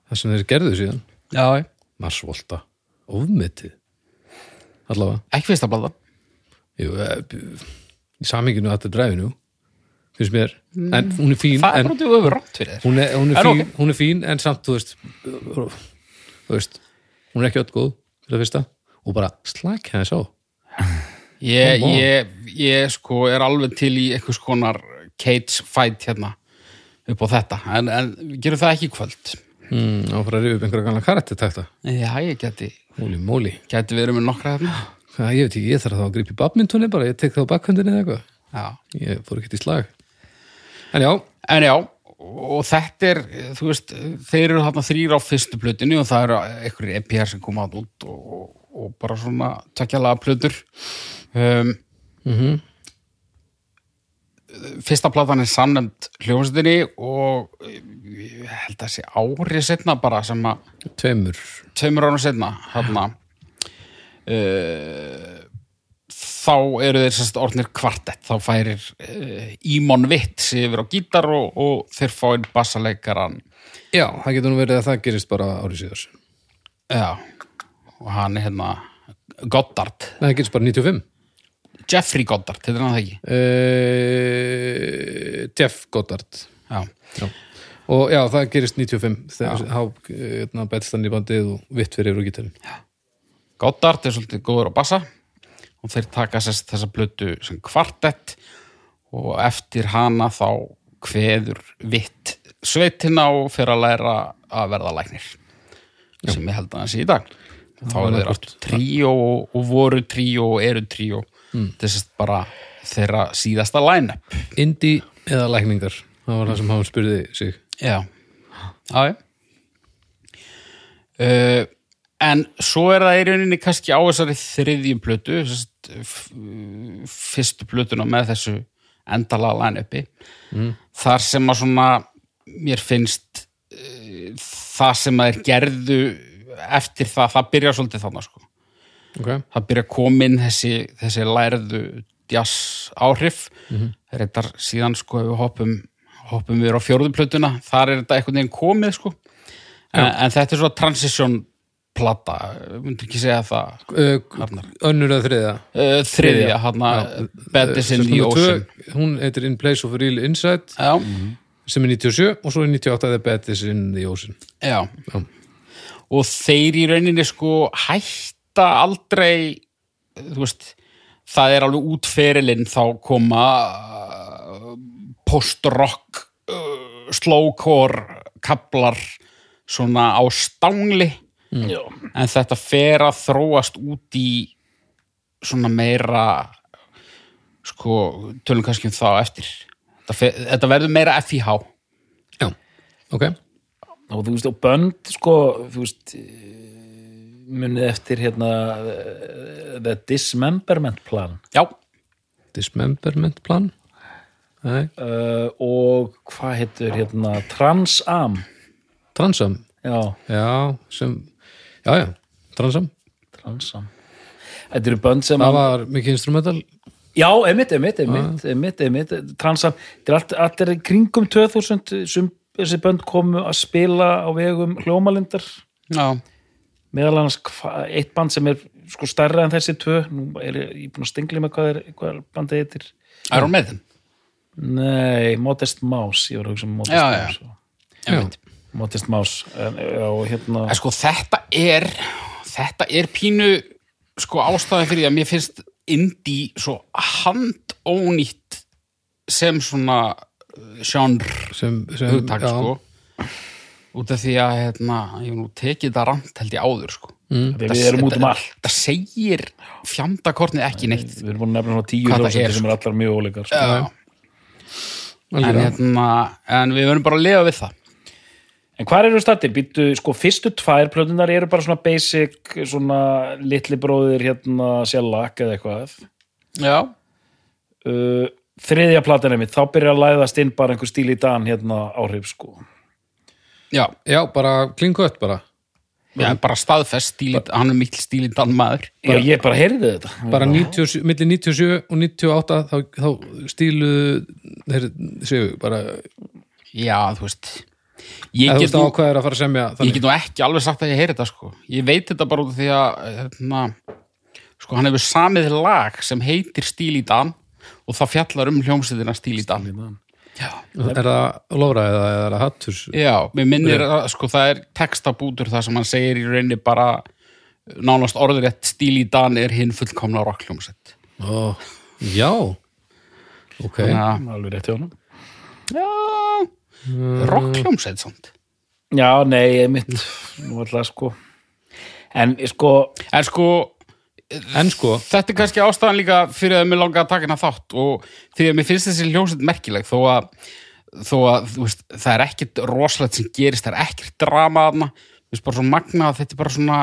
það sem þeir gerðu síðan. Marsvolta, ofmetið? Allavega. Ekki fyrst að blada Jú, eh, í saminginu að dræfinu finnst mér, en hún er fín Það er í öfur rátt fyrir þér. hún, er, hún, er fín, ok. hún er fín en samt, þú veist þú veist, hún er ekki öll góð fyrir það fyrsta, og bara slæk henni svo ég, ég, ég sko er alveg til í einhvers konar cage fight hérna upp á þetta, en, en gerum það ekki kvöld? Mm, og fara að rifja upp einhverja ganna karaktertakta Já, ég geti, Móli, móli, geti verið með nokkra hérna. Hvað, ég veit ekki, ég þarf þá að grípa í badmintonið bara, ég tek það á bakhundinni eða eitthvað. Já, ég fór ekkert í slag. En já, En já, og þetta er, þú veist, þeir eru þarna þrýr á fyrstu plötinu og það eru einhverjir EPR sem koma þarna út og, og, bara svona tökjalega plötur. Um, mhm. Fyrsta platan er samnefnd hljómsveitinni og ég held að sé árið setna bara sem að tveimur. tveimur árum setna hérna uh, þá eru þeir sérst orðnir kvartett. Þá færir uh, Ímon Vitt yfir á gítar og, og þeir fá einn bassaleikaran já, það getur nú verið að það gerist bara árið síðar. Já, og hann er hérna Goddard, Nei, það gerist bara 95 Jeffrey Goddard, heitir hann það ekki? uh, Jeff Goddard. Já, já. Og já, það gerist 95 þegar há hérna, Betstan í bandið og vitt fyrir og gítarinn. Goddard er svolítið góður á bassa. Og þeir taka þessa blötu sem kvartett og eftir hana þá kveður vitt sveitina og fyrir að læra að verða læknir sem ég held að það sé í dag. Þá var er þeir aftur tríó og, og voru tríó og eru tríó. Er sérst bara þeirra síðasta line-up. Indie eða lækningar? Það var það sem hann spurði sig Já, já. Uh, en svo er það í rauninni kannski á þessari þriðjum plötu fyrstu plötuna með þessu endala line-upi þar sem að svona mér finnst uh, það sem að er gerðu eftir það, það byrjar svolítið þannig sko. okay. það byrja inn þessi, þessi lærðu jazz áhrif reyndar síðan sko við hoppum hoppum við á fjórðu plötuna. Þar er þetta einhvern veginn komið sko. En, en þetta er svona transition plata, myndir ekki segja það uh, önnur eða þriðja? Uh, þriðja, hann Bad is in the númer tvö, Ocean. hún heitir In Place of Real Insight já, sem er 97 og svo er 98 The Bad is in the Ocean. Já. Já. og þeir í rauninni sko hætta aldrei þú veist það er alveg útferilinn þá koma post-rock uh, slowcore kaplar svona á stangli. Já. en þetta fer að þróast út í svona meira sko, tölum kannski um það eftir. Þetta, fer, þetta verður meira FIH já, ok. Og þú veist, og bönd sko, þú veist eh, munið eftir hérna eh, The Dismemberment Plan. Já, Dismemberment plan. Uh, og hvað heitur hérna Transam? Transam? Já, já, sem já, já, Transam. Transam. Þetta eru bönd sem það var mikið instrumental. Já, emitt, emitt, emitt, emitt, emitt Transam, þetta er allt, allt er kringum 2000 sem þessi bönd komu að spila á vegum hljómalindar. Já, meðal annars eitt band sem er sko stærra en þessi tvö. Nú er ég, búin að stingla með hvað, er, hvað bandið heitir. Iron Maiden Nei, Modest Mouse, ég var að hugsa um Modest Já, já. Mouse já, Modest Mouse en, já, og hérna En sko þetta er þetta er pínu sko ástæði fyrir því að mér finnst indie svo handónýtt sem svona uh, genre sem, sem hugtak já, sko. Út af því að hérna, ég nú tekið þetta rand held ég áður sko. Þegar við erum út um allt. það segir fjandakornið ekki neitt. Við erum búin að nefna svona tíu það er, sem er allar mjög óleikar sko. En, hérna, en við verðum bara að lifa við það. En hvað eru stættir? Býttu, sko, fyrstu tvær plötunar eru bara svona basic svona litli bróðir hérna sjálfak eða eitthvað. Já, uh, Þriðja platan einmitt, þá byrjar að læðast inn bara einhver stíl í dan hérna áhrif sko. Já, já, bara klingött bara já bara staðfest stíli, hann er mikil stíli maður. Já, ég bara heyrði þetta. Bara 97, milli 97 og 98 þá, þá stílu þeir séu bara já, þú veist ég get, nú, ekki alveg sagt að ég heyri þetta sko. Ég veit þetta bara út af því að hérna, sko hann hefur samið lag sem heitir Stíl í Dan og það fjallar um hljómsveitina Stíl í Dan já, er það lóra eða er það hatturs já mér minnir að sko það er textabútur það sem hann segir í rauninni bara nánast orðurétt Stíl í Dan er hinn fullkomna rockljómsveit Ó, já. Ok, þannig að Alveg rétt hjá honum. Já, rockljómsveit samt. Já, nei, einmitt. Nú alltaf sko. En sko, en sko en sko þetta er kannski ástæðan líka fyrir að mér langa að taka hérna þátt og því að mér finnst þessi hljómsveit merkileg þó að, þó að veist, það er ekkit rosalegt sem gerist það er ekkert drama þarna. Mér finnst bara svo magna þetta er bara svona,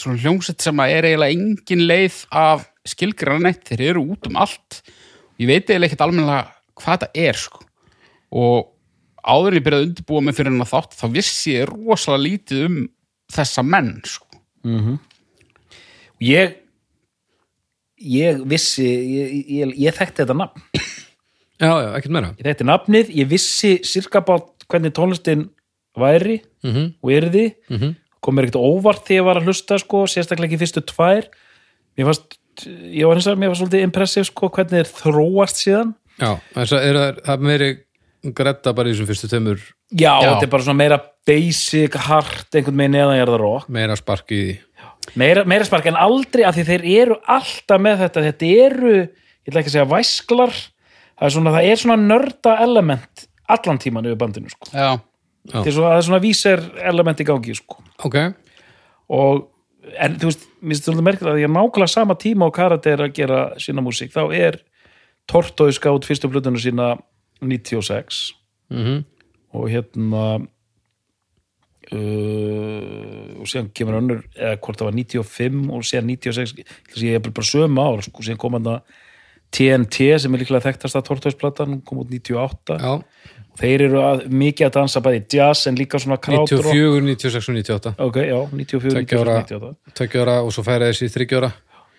svona hljómsveit sem er eiginlega engin leið af skilgræna neitt, þeir eru út um allt. Ég veit eiginlega ekkert almennilega hvað þetta er sko. Og áður en ég byrjaði að undirbúa mig fyrir hennar þátt þá vissi ég rosalega lítið um þessa menn sko. ég Ég vissi Ég, ég, ég þekkti þetta nafn já, já, ekkert meira Ég þekkti nafnið, ég vissi cirka bát hvernig tónlistin væri mm -hmm. og yrði Mhm. kom mér ekkert óvart þegar ég var að hlusta sko, sérstaklega ekki fyrstu tvær mér fannst, ég var hins vegar mér var svolítið impressiv sko, hvernig þeir þróast síðan já, þess að er það, er meiri gretta bara í þessum fyrstu tömur Já, Já. þetta er bara svona meira basic, hard, einhvern veginn neðan ég er það rock meira spark í meira, meira spark en aldrei af því þeir eru alltaf með þetta þetta eru, ég ætla ekki að segja væsklar það er svona, það er svona nörda element allan tíman yfir bandinu sko. Já, Já. það er svona, það er svona víser element í gangi sko. ok, og en þú veist, mér finnst þetta merkilega að ég er nákvæmlega sama tíma og karate er að gera sína músík, þá er Tortoise gátt fyrstu plötuna sína 96 mhm og hérna uh, og síðan kemur önnur eða hvort það var 95 og síðan 96 þess að ég er bara sömu ár sko, síðan kom hann að TNT sem er líklega þekktast að Tortoise-platan hún kom út 98 já, þeir eru að, mikið að dansa bæði jazz en líka svona krautur 94, 96 og 98 ok, já, 94, Tveggja ára. 98 tökja ára og svo færa þessi þryggja ára.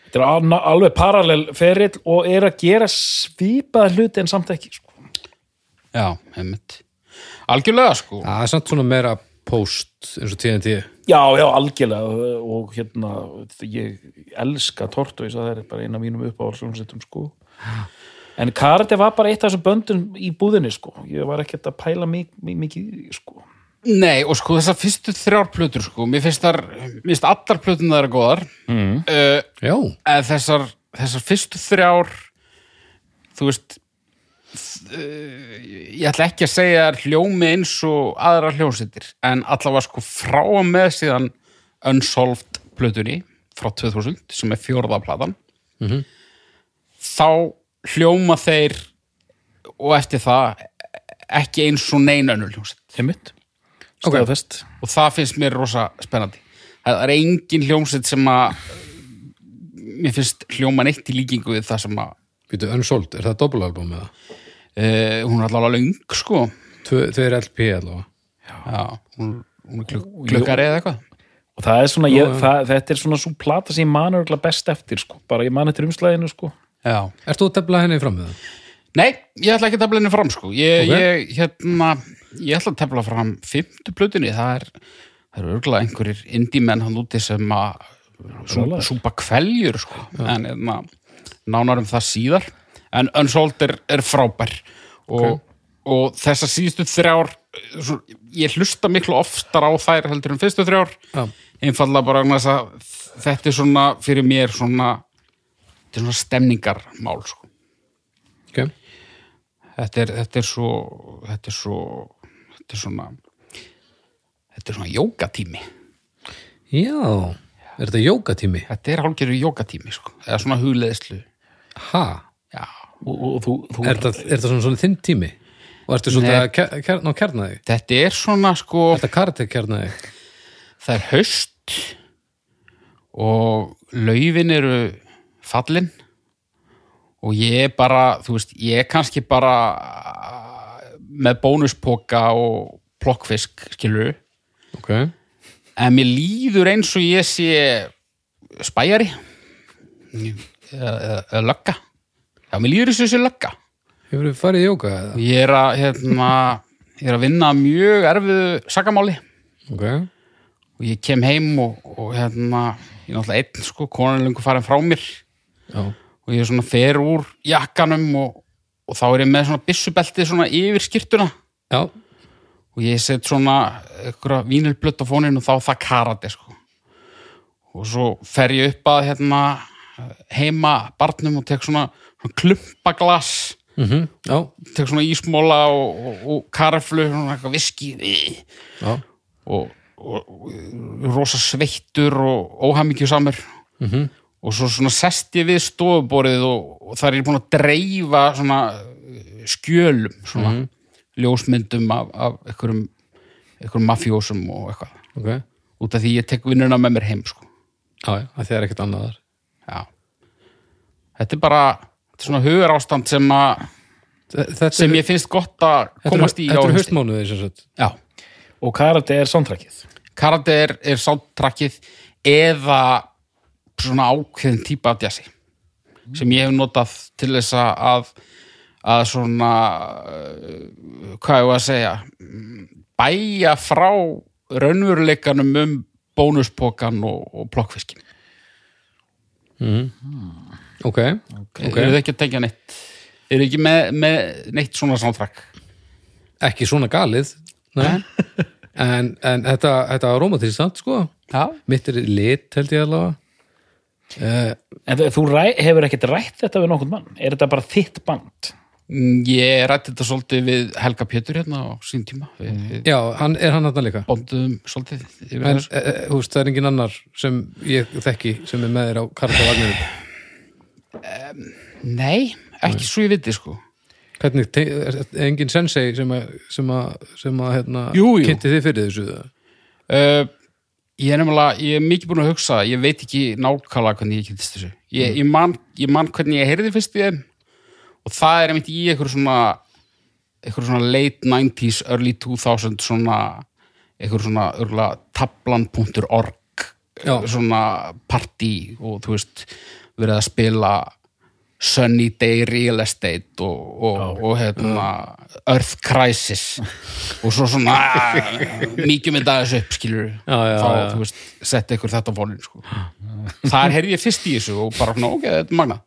Þetta er al- alveg parallel ferill og er að gera svipað hluti en samt ekki sko. já, heimitt Algjörlega sko. Það er samt svona meira post eins og TNT Já, já, algjörlega og hérna, ég elska Tortoise, það er bara eina af mínum uppáhaldsjónsettum, sko. En Karate var bara eitt af þessum böndum í búðinni, sko, ég var ekkert að pæla mik mik mikið, sko. Nei, og sko þessar fyrstu þrjár plötur sko, mér finnst þar, mér finnst allar plötun það eru góðar. Mm. uh, já, en þessar, þessar fyrstu þrjár þú veist ég ætla ekki að segja hljómi eins og aðra hljómsittir en allavega sko frá að með síðan Unsolved plötunni frá 2000 sem er fjórða platan þá hljóma þeir og eftir það ekki eins og neina önnur hljómsitt Einmitt, Ok. staðfest og það finnst mér rosa spennandi. Það er engin hljómsveit sem að mér finnst hljóma neitt í líkingu við það sem að býtu Unsold, er það dobbelalbum eða? Uh, hún er allavega löng sko. Tvö- Tvö er LP allavega. Já, hún, hún er kluk klukkari eða eitthvað. Og það er svona, ég, Já, já. það, þetta er svona svo plata sem ég man örgulega best eftir, sko. Bara ég man eftir umslæðinu, sko. Já. Ert þú að tefla henni fram með það? nei, ég ætla ekki að tefla henni fram sko. Ég, Ok. ég, hérna, ég ætla að tefla fram fymtu plötunni. Það er, það er örgulega einhverjir indie menn hann úti sem að súpa kveljur sko. En hérna, nánar um það síðar en Unsold er, er frábær og, og þessar síðustu þrjár svo, ég hlusta miklu oftar á þær heldur en fyrstu þrjár Já, einfallega bara að þetta er svona fyrir mér svona svona stemningarmál sko. ok þetta, er, þetta er svo þetta er svo þetta er svona þetta er svona jógatími Já, er þetta jógatími? þetta er hálfgerður jógatími sko. eða svona hugleðislu Ha? Og, þú, þú Er þetta, er þetta svona, svona þinn tími? Og ertu svolítið Nei. að ker- ker- ná kjarna þig? þetta er svona sko þetta karate kjarna þig? það er haust og laufin eru fallin og ég er bara, þú veist, ég er kannski bara með bónuspoka og plokkfisk, skilur Ok, en mér líður eins og ég sé spæjari eða, eða, eða lögga já, mér líður ég sé lögga. Hefur þið farið í jóga eða? ég er að, hérna, ég er að vinna mjög erfiðu sakamáli. Ok, og ég kem heim og, og hérna, ég er náttúrulega einn sko, konan lengur farin frá mér. Já, og ég er svona fer úr jakkanum og, og þá er ég með svona byssubelti svona yfir skýrtuna já, og ég set svona einhverja vínilblött á fóninu og þá það karate sko. og svo fer ég upp að hérna, heima barnum og tek svona, svona klumpaglas. Mhm, já, tek svona ísmóla og, og, og svona eitthvað viski og, og, og rosa sveittur og óhamingjusamur. Mhm, og svo svona sest ég við stofuborið og, og þar er búin að dreifa svona uh, skjölum svona ljósmyndum af, af einhverjum, einhverjum mafjósum og eitthvað. Ok. Út af því ég tek vinnuna með mér heim sko. Já, já, að þið er ekkert annað þar. Já. Þetta er bara svona hugur ástand sem, að, Þetta sem ég finnst gott að komast í Þetta á er hausti. haustmánuði sem sagt. Já, og karate er soundtrackið. Karate er, er soundtrackið eða svona ákveðin típa af jazzi sem ég hef notað til þess að að svona uh, hvað ég var að segja mm, bæja frá raunveruleikanum um bónuspokan og, og plokkfiskin Ok, ok. Eru þið ekki að tengja neitt? Eru þið ekki með, með neitt svona soundtrack ekki svona galið en, en þetta, þetta samt sko. Já, mitt er lit held ég allavega. Uh, En þú- ræ, hefur ekkert rætt þetta við nokkurn mann? Er þetta bara þitt band? Mm, ég rætti þetta svolítið við Helga Pétur hérna á sín tíma. Við, við já, hann, er hann hann líka? Bondum svolítið en þessu. uh, húst, það er engin annar sem ég þekki sem er með þér á Karta Vagnir Nei, ekki svo ég viti sko. Hvernig, er er engin sensei sem að, sem að, sem að hérna, Jú, jú. kynnti þið fyrir þessu uh, Ég er nefnilega, ég er mikið búin að hugsa ég veit ekki nákvæmlega hvernig ég kynntist þessu. Ég, ég, man, ég man hvernig ég heyrði fyrst í þeim. Og það er einmitt í eitthvað svona eitthvað svona late 90s, early 2000 svona eitthvað svona örgulega tablan.org svona party og þú veist verið að spila Sunny Day Real Estate og, og, og hérna Earth Crisis og svo svona mikið með þessu upp skilur Já, já, þá þú veist, setti ykkur þetta fónin sko. þar heyrði ég fyrst í þessu og bara ok, þetta er magna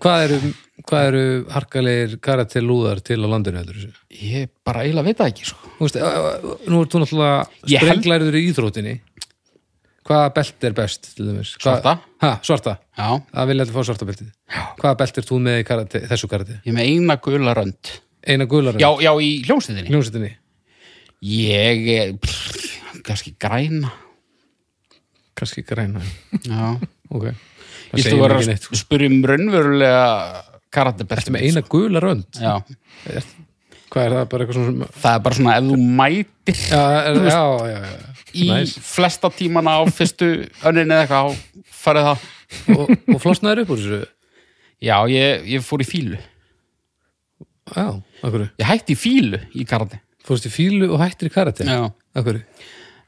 hvað eru, hvað eru harkalegir karatil lúðar til á landinu heldur þessu? ég bara eiginlega veit það ekki sko. Þú veist, nú ert þú náttúrulega sprenglæriður í íþróttinni hvaða belt er best Svarta. ha, svarta, já, það vilja þetta fá svarta beltið. Hvaða belt er þú með karate, þessu karate? ég með eina gula rönd. Eina gular já, já, í hljómsveitinni. Hljómsveitinni. Ég er kannski græna. Kannski græna, já. Ok. Ég mér að ekki neitt sko. spyrja um raunverulega karatebelt Ertu með eina gula rönd? Já, Hvað er það, bara eitthvað svona það er bara svona ef þú mætir. Já, já, já, já, í Næs. flesta tímana á fyrstu önninni eða eitthvað, þá farið það. Og, og flosnaður upp úr þessu? Já, ég, ég fór í fílu Já, akkur Ég hætti í fílu í karate. Fórst í fílu og hættir í karate? Já. Akkur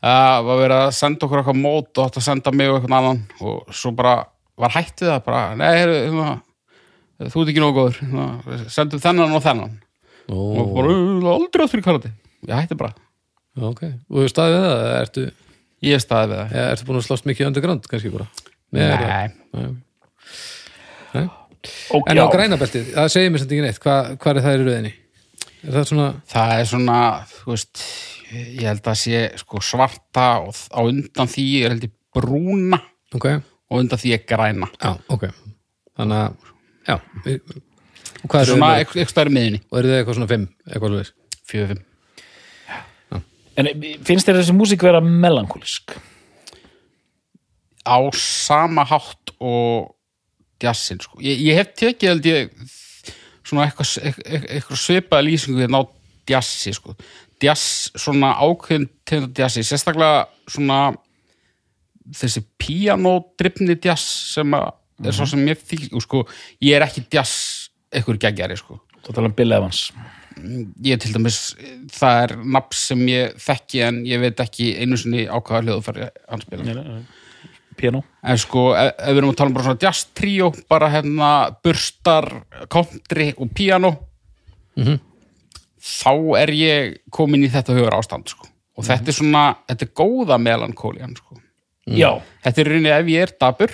Það var verið að senda okkur eitthvað mót og að senda mig og eitthvað annan og svo bara var hætt við það bara, nei, heyrðu, hérna, þú ert ekki nógu góður hérna, sendum þennan og þennan. Ó, og bara, "Uh, aldrei átt fyrir karate. Ég hætti bara, ok. Og þú staðið við það, ertu, ég staðið við það. Eða ertu búin að slást mikið underground kannski bara? Nei, það- Nei, Nei. Og, En á grænabeltið, það segir mér samt ekki neitt. Hva, Hvað er það í röðinni? Er það svona, það er svona, þú veist ég held að sé sko svarta og á undan því er held ég brúna ok. og undan því er græna. Já, ok. Þannig að, já Og hvað er svona röðinni? eitthvað er miðinni Og eru þið eitthvað svona fimm, eitthvað alveg fjögur fimm En finnst þér þessi músík vera melankólisk? á sama hátt og jazzin sko. ég, ég hef tekið held ég svona eitthvað, eitthvað, svipaða lýsingu hérna á jazzi sko. jazz, svona ákveðin tegund af jazzi, sérstaklega svona þessi píanódrifni jazz sem að er svo sem ég þykir, sko, ég er ekki jazz eitthvað geggjari sko Þú tala um Bill Evans ég til dæmis, það er nafn sem ég þekki en ég veit ekki einu sinni á hvaða hljóðfæri hann spila Piano. En sko, ef, ef við erum að tala um bara svona jazz tríó, bara hérna burstar, country og piano þá er ég komin í þetta hugur ástand sko. og þetta er svona, þetta er góða melankólian sko. Já, þetta er rauninni ef ég er dabur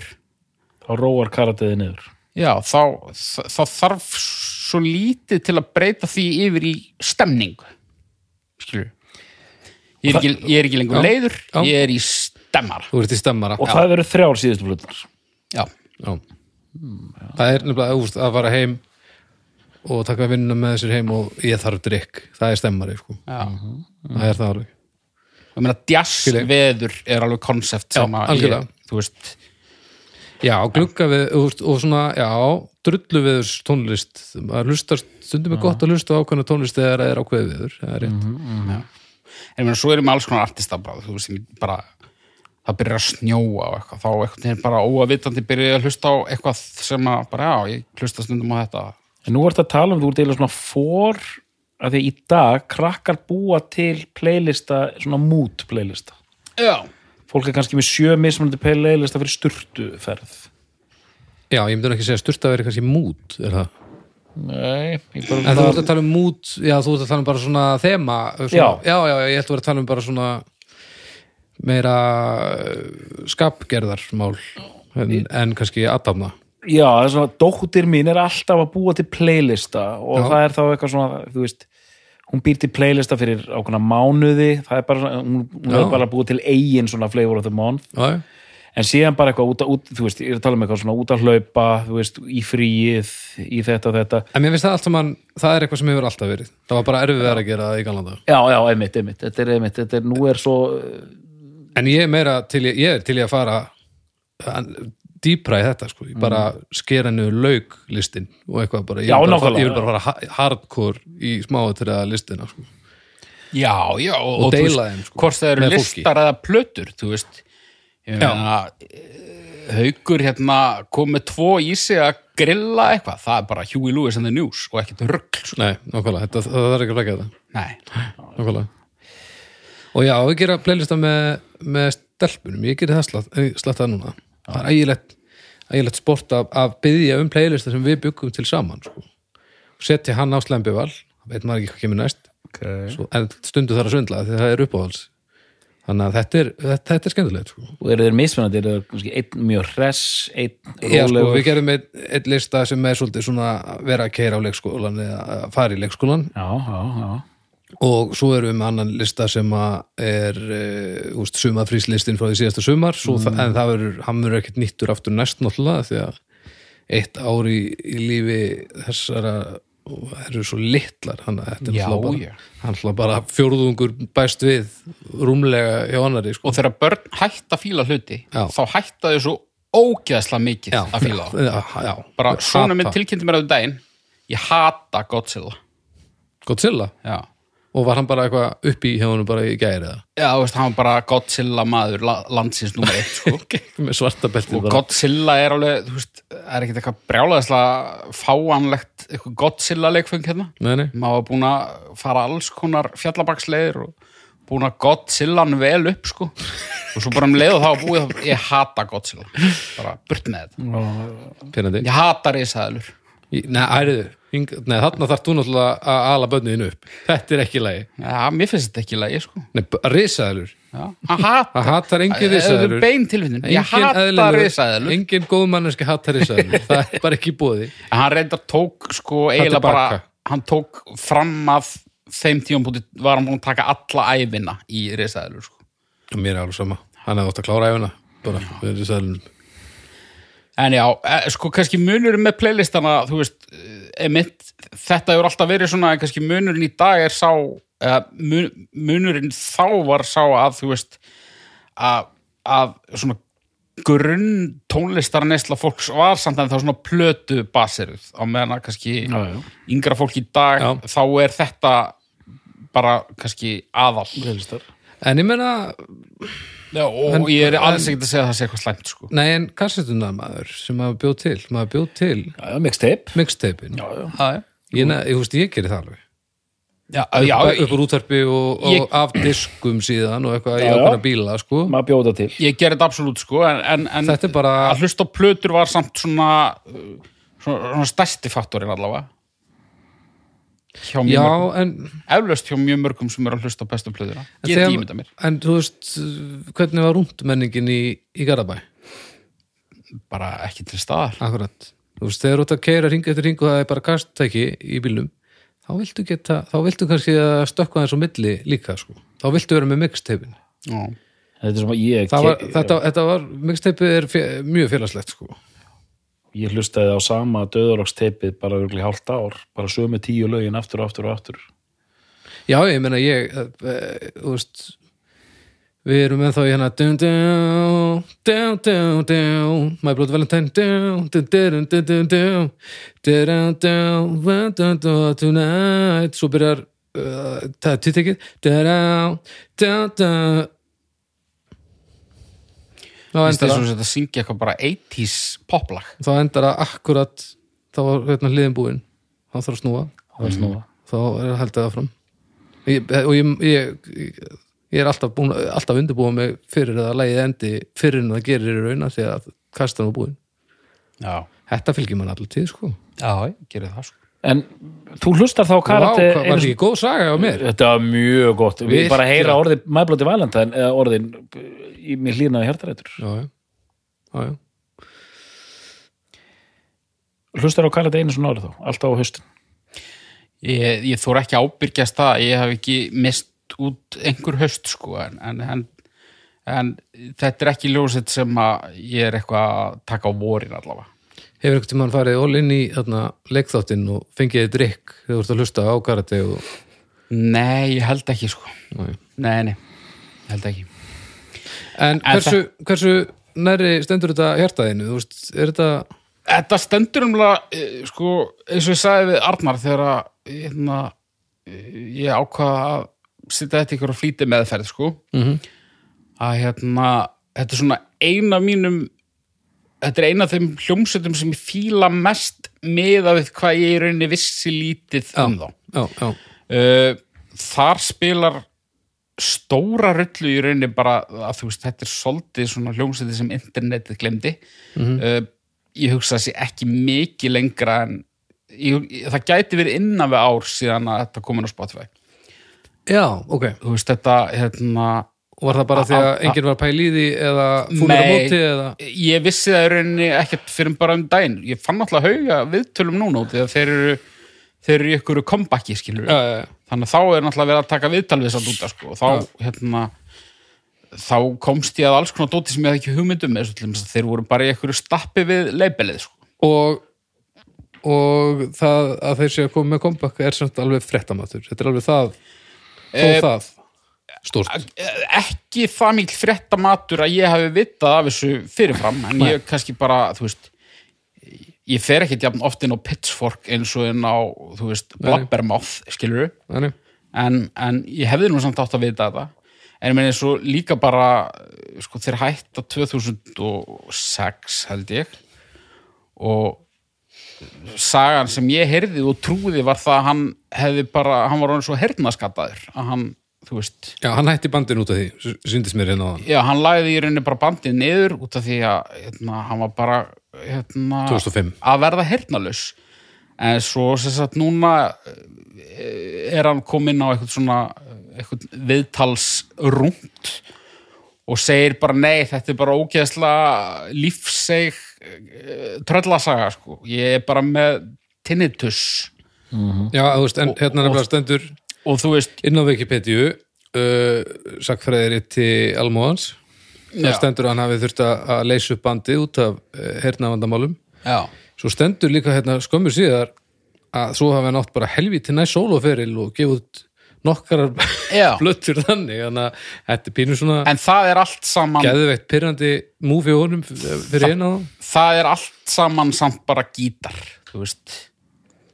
þá róar karatiði niður. já, þá, þá, þá þarf svo lítið til að breyta því yfir í stemningu. Skilur ég er ekki, ég er ekki lengur Já, leiður já. ég er í stemmara. Þú ert í stemmara. Og það verður þrjár síðustu blöðnar já, Já. Það er nefnilega úst, að fara heim og taka vinnuna með þessir heim og ég þarf drikk, það er stemmari sko. já. það er það alveg. Ég meina jazzveður er alveg konsept Já, sem að ég, þú veist. Já, glugga við og svona, já, drullu viðurs tónlist, maður hlustar stundum er gott að hlusta á ákveðna tónlist þegar það er ákveðið viður, það er rétt. En ég meina svo erum við alls konar artista bara, þú veist, bara það byrjar að snjóa og eitthvað þá eitthvað er bara óavitandi byrja að hlusta á eitthvað sem að bara, já, ég hlusta stundum á þetta. En nú ert að tala um, þú ert eiginlega svona for að því í dag krakkar búa til playlista, svona mood playlista. Já, Fólk er kannski með sjö mismunandi playlista fyrir sturtuferð Já, ég myndi ekki segja styrta að vera kannski mút, er það? Nei, ég bara En þú ert að tala um mút, já, þú ert að tala um bara svona þema, svona, Já. já, já, ég ætla að vera að tala um bara svona meira uh, skapgerðarmál en, en kannski aðtafna Já, það er svona, dóttir mín er alltaf að búa til playlista og Já. það er þá eitthvað svona, þú veist hún býr til playlista fyrir ákveðna mánuði það er bara, hún, hún Já. er bara búið til eigin svona flavor of the month já, já. En síðan bara eitthvað út, að- út þú veist, ég er að tala um eitthvað svona út að hlaupa þú veist, í fríið, í þetta og þetta En mér finnst það allt saman, það er eitthvað sem hefur alltaf verið. Það var bara erfið að gera það í galanda. já, já, einmitt, einmitt, þetta er einmitt þetta er, nú er svo, En ég er meira til, í- ég er til í að fara dýpra í þetta, sko. Ég bara skera niður lauglistin og eitthvað bara. Ég Já, vil bara, nákvæmlega. ég vil bara fara ha- hardcore í smáatriða listina, sko. Já, já, og, Og þú deila þeim, sko, hvort það eru listar eða plötur, þú veist ég. Meina eh, haukur hérna kom með tvo í sig að grilla eitthvað, það er bara Huey Lewis and the News og ekkert sko. Nei, nákvæmlega, þetta, það er ekki að flækja þetta. Nei, Nákvæmlega. Og já, við gera playlista með, með stelpunum, ég gerir það slatt, eh, slatt það núna. Það er ægilegt, ægilegt sport að, að byggja um playlista sem við byggum til saman, sko. Setja hann á slembival, veit maður ekki hvað kemur næst, okay. svo, en stundu þarf að svindla því það er uppáhalds. Þannig að þetta er, þetta, þetta er skemmtilegt, sko. og eru þeir mismunandi, eru þeir kannski einn mjög hress, einn sko, rólegur? við gerum einn ein lista sem er svolítið svona vera að keira á leikskólan eða fara í leikskólan já, já, já. Og svo erum við með annan lista sem er uh, úst, sumafríslistin frá því síðasta sumar. Mm. það, en það verður, hann verður ekkert nýttur aftur næst náttúrulega því að eitt ár í, í lífi þessara og eru svo litlar hann að þetta er Já, náttúrulega já. bara, fjórðungur bæst við rúmlega hjá annari sko. og þegar börn hætta að fíla hluti Já. þá hætta þau svo ógeðslega mikið að fíla já, já, bara svona minn tilkynnti mér að daginn ég hata Godzilla. Godzilla? Já, og var hann bara eitthvað upp í hjá hann bara í gæri eða? Já þú veist, hann var bara Godzilla maður la landsins nummer eitt sko. með svarta belti og bara. Godzilla er alveg, þú veist, er ekkert eitthvað brjálæðislega fáanlegt eitthvað Godzilla leikfeng hérna. Nei, nei. maður var búin að fara alls konar fjallabaksleiðir og búin að Godzillan vel upp sko. Og svo bara um leið og þá búið ég hata Godzilla. Bara burt með þetta. Pyrrandi. ég hata risaðalur Í- Nei, æriðu, nei, þarna þarf þú náttúrulega að ala bönniðinu upp. Þetta er ekki lagi. já, mér finnst þetta ekki í lagi sko Nei, hata Það hatar engin tilfinnin, ég hata risaðalur Engin góð manneski hatar risaðalur. Það er bara ekki en hann reyndar tók sko eiginlega bara hann tók fram að þeim tíum búti var hann búin að taka alla æfina í risaðalur sko Mér er alveg sama. Hann hefði átt að klára æfina. Bara, við risaðalunum. En já, eh, sko kannski munurinn með playlistana, þú veist, emitt, þetta hefur alltaf verið svona, en kannski munurinn í dag er sá, eða mun, munurinn þá var sá að, þú veist, að, að svona grunn tónlistar nesla fólks var samt en þá svona plötu baseruð á meðan að kannski Já, já. yngra fólk í dag, Já. þá er þetta bara kannski aðal. Playlistar. En ég meina, Já, og En- ég er alls ekkert að segja að það sé eitthvað slæmt, sko. nei, en kassetuna maður sem maður bjóð til, maður bjóð til Já, já, mixtape mixtapein. já, já. Já, já. Ég, ég, ég gerir það alveg. Úr útvarpi og, og Ég- af diskum síðan og eitthvað í ákveðna bíla, sko. maður bjóða til ég gerði þetta absolutt sko en, en, en Þetta er bara, að hlusta á plötur var samt svona uh, svona, svona stærsti faktorinn allavega hjá mjög já, mörgum en eflaust hjá mjög mörgum sem eru að hlusta á bestu En get ég ímynda mér En þú veist, hvernig var rúndmenningin í, í Garabæ? bara ekki til staðar Akkurat. Þú veist, þegar þú ert að keira ringa eftir ringu og það er bara kasttæki í bílum, þá viltu geta, þá viltu kannski að stökkva þess á milli líka, sko. Þá viltu vera með mixtapein. Já. þetta er svona ég Það var, þetta, þetta var, mixtapeið er fe, mjög félagslegt, sko ég hlustaði á sama döðalagsteipið bara örgli hálft ár, bara sömu tíu lögin aftur og aftur og aftur Já, ég menna ég þú veist við erum ennþá í hérna my blood valentine tonight svo byrjar það er týttekið dun, dun, dun þá Finnst endar þess það. að syngja eitthvað bara 80s poplag. Þá endar það akkurat þá var hérna hliðin búin. Þá þarf að snúa. Það var snúa. Þá er það haldið áfram. Ég, og ég, ég, ég, ég er alltaf, búin, alltaf undirbúið mig fyrir að lægið endi fyrir en það gerir í rauna því að kastan var búin já, þetta fylgir mann allir tíð sko. Já, gerir það sko en þú hlustar þá Vá, karate hvað var ekki góð saga á mér? Þetta var mjög gott. Við Virkilega. bara heyra orðið mæblóti valentine eða orðin í mér hlýnaði hjartarætur. Hlustar á karate einu svona árið þá, alltaf á haustin? Ég, ég þóra ekki ábyrgjast það ég hef ekki mist út einhver höst sko en, en, en, en þetta er ekki ljósett sem að ég er eitthvað að taka á vorin allavega Hefur einhvern tímann farið all inn í þarna, leikþáttinn og fengið þið drikk þegar þú ert að hlusta á karate og... Nei, ég held ekki sko. Nei. Nei, nei, ég held ekki. En hversu, hversu nærri stendur þetta hjartaðinu? Þú veist, er þetta... Þetta stendur umlega, sko, eins og ég sagði við Arnar þegar að, hérna, eh, ég ákvaða að setja þetta ykkur á flýti meðferð, sko, Mm að hérna, þetta er svona eina mínum, þetta er eina af þeim hljómsveitum sem ég fíla mest með að við hvað ég í rauninni vissi lítið um þá. Já, já, Uh, þar spilar stóra rullu í rauninni bara að þú veist, þetta er svolítið svona hljómsveiti sem internetið glemdi uh, ég hugsa sé ekki mikið lengra en ég, það gæti verið innan við ár síðan að þetta komin á Spotify já, ok. þú veist, þetta hérna, Og var það bara því að enginn var pæl í því eða fúlur á móti eða... ég vissi það í rauninni ekkert fyrir bara um daginn ég fann alltaf hauga viðtölum núna út því að þeir eru þeir eru í ykkur comeback skilur já, já. þannig að þá er náttúrulega verið að taka viðtal við þess að sko. og þá hérna þá komst ég að alls konar dóti sem ég hafði ekki hugmyndum að þeir voru bara í einhverju stappi við leibelið sko. Og, og það að þeir séu að koma með comeback er samt alveg frettamatur. Þetta er alveg það, Eh, það, stórt. Ekki það mikil fréttamatur að ég hafi vitað af þessu fyrirfram en ég kannski bara, þú veist ég fer ekkert jafn oft inn á Pitchfork eins og inn á, þú veist. Blabbermouth skilur Þannig, en, en ég hefði nú samt átt að vita þetta. En ég meni svo líka bara sko þeir hætta 2006 held ég. Og sagan sem ég heyrði og trúði var það að hann hefði bara, hann var hann svo hernaskattaður að hann, þú veist. Já, hann hætti bandin út af því, syndist mér hérna já, hann lagði í rauninni bara bandið niður út af því að hérna, hann var bara hérna, 2005. að verða hernalus en svo sem sagt núna eh, er hann kominn á eitthvað svona eitthvað viðtalsrúnt og segir bara nei, þetta er bara ógeðslega lífseg eh, tröllasaga sko, ég er bara með tinnitus. Já, þú veist, en hérna nefnilega stendur og þú veist, inn á Wikipedia uh, sakfræðir til Almóðans. Það stendur að hann hafi þurft að leysa upp bandið út af uh, hernavandamálum. Svo stendur líka hérna skömmur síðar að svo hafi hann átt bara helvíti næ sóloferil og gefið út nokkar blöttur þannig, þannig að þetta er pínu svona en það er allt saman geðveikt pyrrandi múfi honum fyrir eina það er allt saman samt bara gítar þú veist,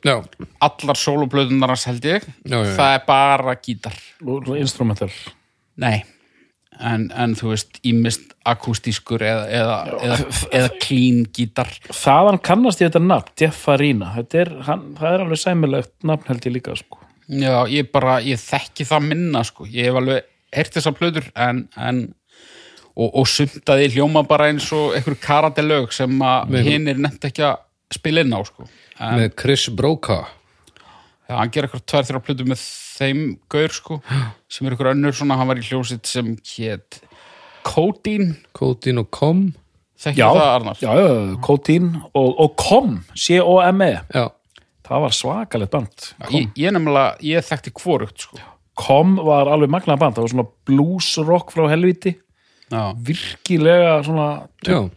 Já, allar sólublöðunarnas held ég. Já, já, já. það er bara gítar. Og instrumental. Nei, en, en þú veist ímist akústískur eða, eða, eða, eða clean gítar. Þaðan kannast ég þetta nafn, Jeff Farina. Þetta er, hann, það er alveg sæmilegt nafn held ég líka sko. já, ég bara, ég þekki það minna sko, ég hef alveg heyrt þessar plöður en, en og, og sumtaði hljóma bara eins og einhver karatelög sem að hinn er nefnt ekki að spila inn á sko en, með Chris Broca Já, hann gerir eitthvað tvær þrjá plötu með þeim gaur sko, sem er eitthvað önnur svona, hann var í hljósitt sem hétt Codeine, Codeine og Com. Þekki já, það Arnar? já, já, Codeine og, og Com, C-O-M-E Já, það var svakalegt band. Ég, ég nefnilega, ég þekkti hvorugt sko. Com var alveg magnað band, það var svona blues rock frá helviti Já, virkilega svona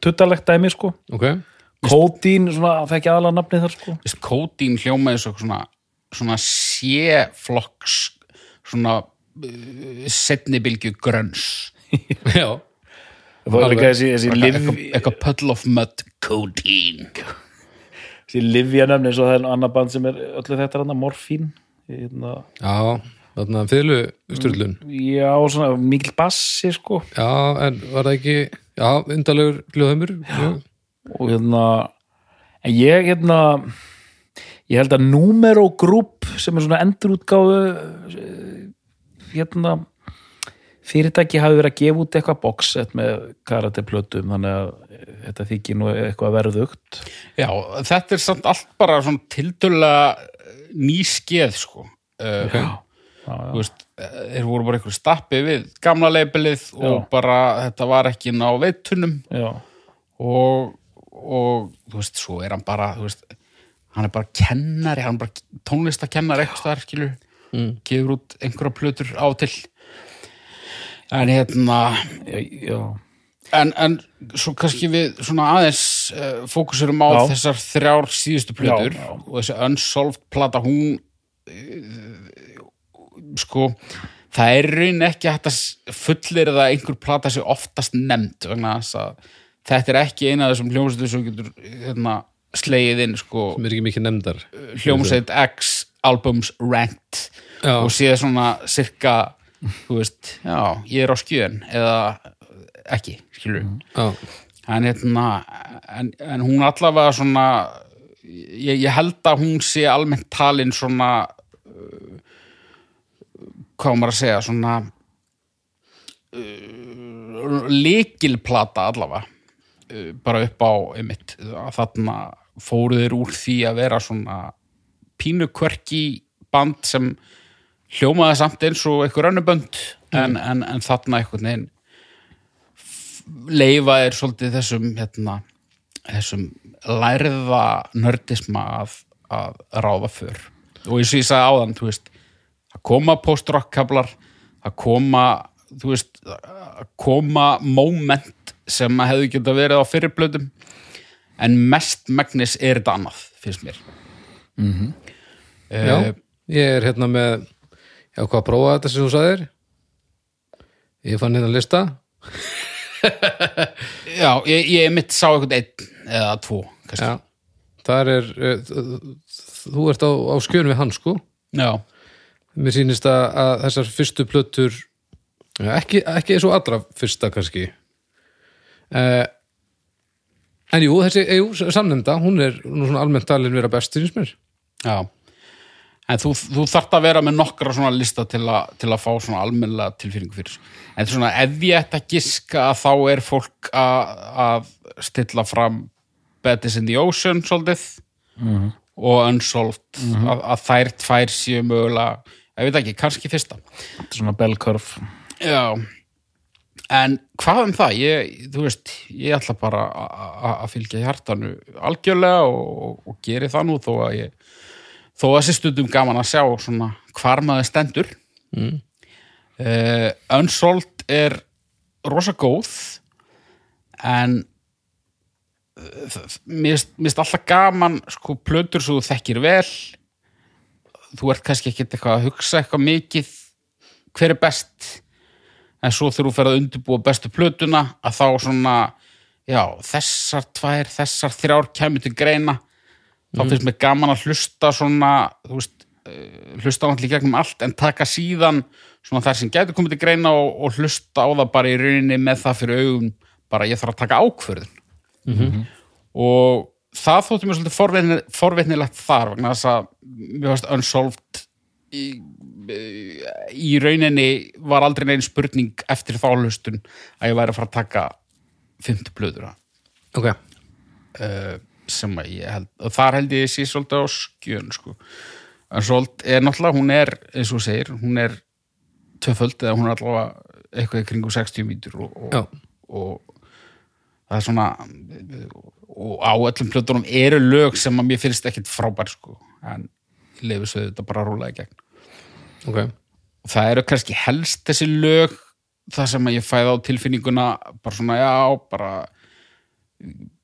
tuttalegt dæmi sko. Ok Codeine, svona, það ekki aðalega nafnið þar sko. Codeine hljómaði svo svona, svona sé-flokks svona uh, setni bylgju grönns. Já, það var líka þessi, eitthvað, puddle of mud Codeine þessi livjanöfni eins og það er annar band sem er öllu þetta er morfín hérna, já þarna fyrlu styrlun já, svona mikil bassi sko. Já, en var það ekki Já, undalegur hljóðumur Já, og hérna en ég hérna ég held að Numero Group sem er svona endurútgáfu eh, hérna fyrirtæki hafi verið að gefa út eitthvað boxset með karateplötum þannig að eh, þetta þykir nú eitthvað verðugt. Já, þetta er samt allt bara svona tildulega ný skeð sko. Uh, ok. þú veist, eh, þeir voru bara einhverju stappi við gamla leipilið og Já. bara þetta var ekki ná veitunum. Já, og, og þú veist, svo er hann bara þú veist, hann er bara kennari, hann er bara tónlistakennari eitthvað þar, skilur Mm. gefur út einhverja plötur á til en hérna já, já. en, en svo kannski við svona aðeins uh, fókusurum á Já. þessar þrjár síðustu plötur Já, já. og þessi Unsolved plata hún uh, sko það er raun ekki að fullir að einhver plata sé oftast nefnd vegna þess að þetta er ekki eina af þessum hljómsveitum sem getur hérna, slegið inn sko, sem er ekki mikið nefndar. hljómsveit X albums ranked Já. og séð svona cirka þú veist, já, ég er á skjön eða ekki, skilur Já, en, hérna, en, en hún allavega svona ég, ég held að hún sé almennt talin svona uh, hvað maður að segja svona uh, líkilplata allavega. uh, bara upp á einmitt, þarna fóruður úr því að vera svona pínukverki band sem hljómaði samt eins og einhver önnur bönd en, en, en þarna einhvern veginn leifa er svolítið þessum hérna, þessum lærða nördisma að, að ráða för. Og eins og ég sagði áðan þú veist, að koma post-rock kablar að koma þú veist, koma moment sem að hefðu geta verið á fyrirblöðum en mest megnis er þetta annað, finnst mér. Mm já, ég er hérna með já, hvað að prófa þetta sem þú sagðir? Ég fann hérna lista. Já, ég, ég mitt sá einhvern einn eða tvo, Já, þar er uh, þú ert á, á skjön við hann sko. Já, mér sýnist að, að þessar fyrstu plötur já, ekki, ekki eins og allra fyrsta kannski uh, en jú, þessi jú, samnefnda, hún er nú svona almennt talin vera best finnst mér. Já. En þú, þú þarft að vera með nokkra svona lista til, a, til að fá svona almennlega tilfinningu fyrir þessu. En svona ef ég ætti að giska að þá er fólk að, að stilla fram Betis in the Ocean svolítið og Unsolved. Að, að þær tvær séu mögulega, ég veit ekki, kannski fyrsta. Svona bellkörf Já, en hvað um það? Ég, þú veist, ég ætla bara að fylgja hjartanu algjörlega og, og, og geri það nú þó að ég þó að þessi stundum gaman að sjá svona hvar maður stendur mm. Unsold er rosa góð en uh, finnst- mér finnst alltaf gaman sko plötur svo þú þekkir vel þú ert kannski ekkert eitthvað að hugsa eitthvað mikið hver er best en svo þegar þú ferð að undirbúa bestu plötuna að þá svona já, þessar tvær, þessar þrjár kemur til greina. Þá finnst mér gaman að hlusta svona veist, eh, hlusta í gegnum allt en taka síðan svona þær sem gæti komið til greina og, og hlusta á það bara í rauninni með það fyrir augum bara ég þarf að taka ákvörðun. Og það þótti mér svolítið forvitni, forvitnilegt þar vegna þess að mér varst unsolved í, í rauninni var aldrei neinn spurning eftir þá hlustun að ég væri að fara að taka fymtu blöður ok, uh, sem að ég held og þar held ég sé svolítið á skjön sko. en svolítið er náttúrulega hún er, eins og segir, hún er tvöföld eða hún er allavega eitthvað í kringu 60 mítur og, og, og það er svona og á öllum plötunum eru lög sem að mér finnst ekkit frábær sko, en svo þetta bara að rúla í gegn ok. Og það eru kannski helst þessi lög það sem ég fæði á tilfinninguna bara svona, já, bara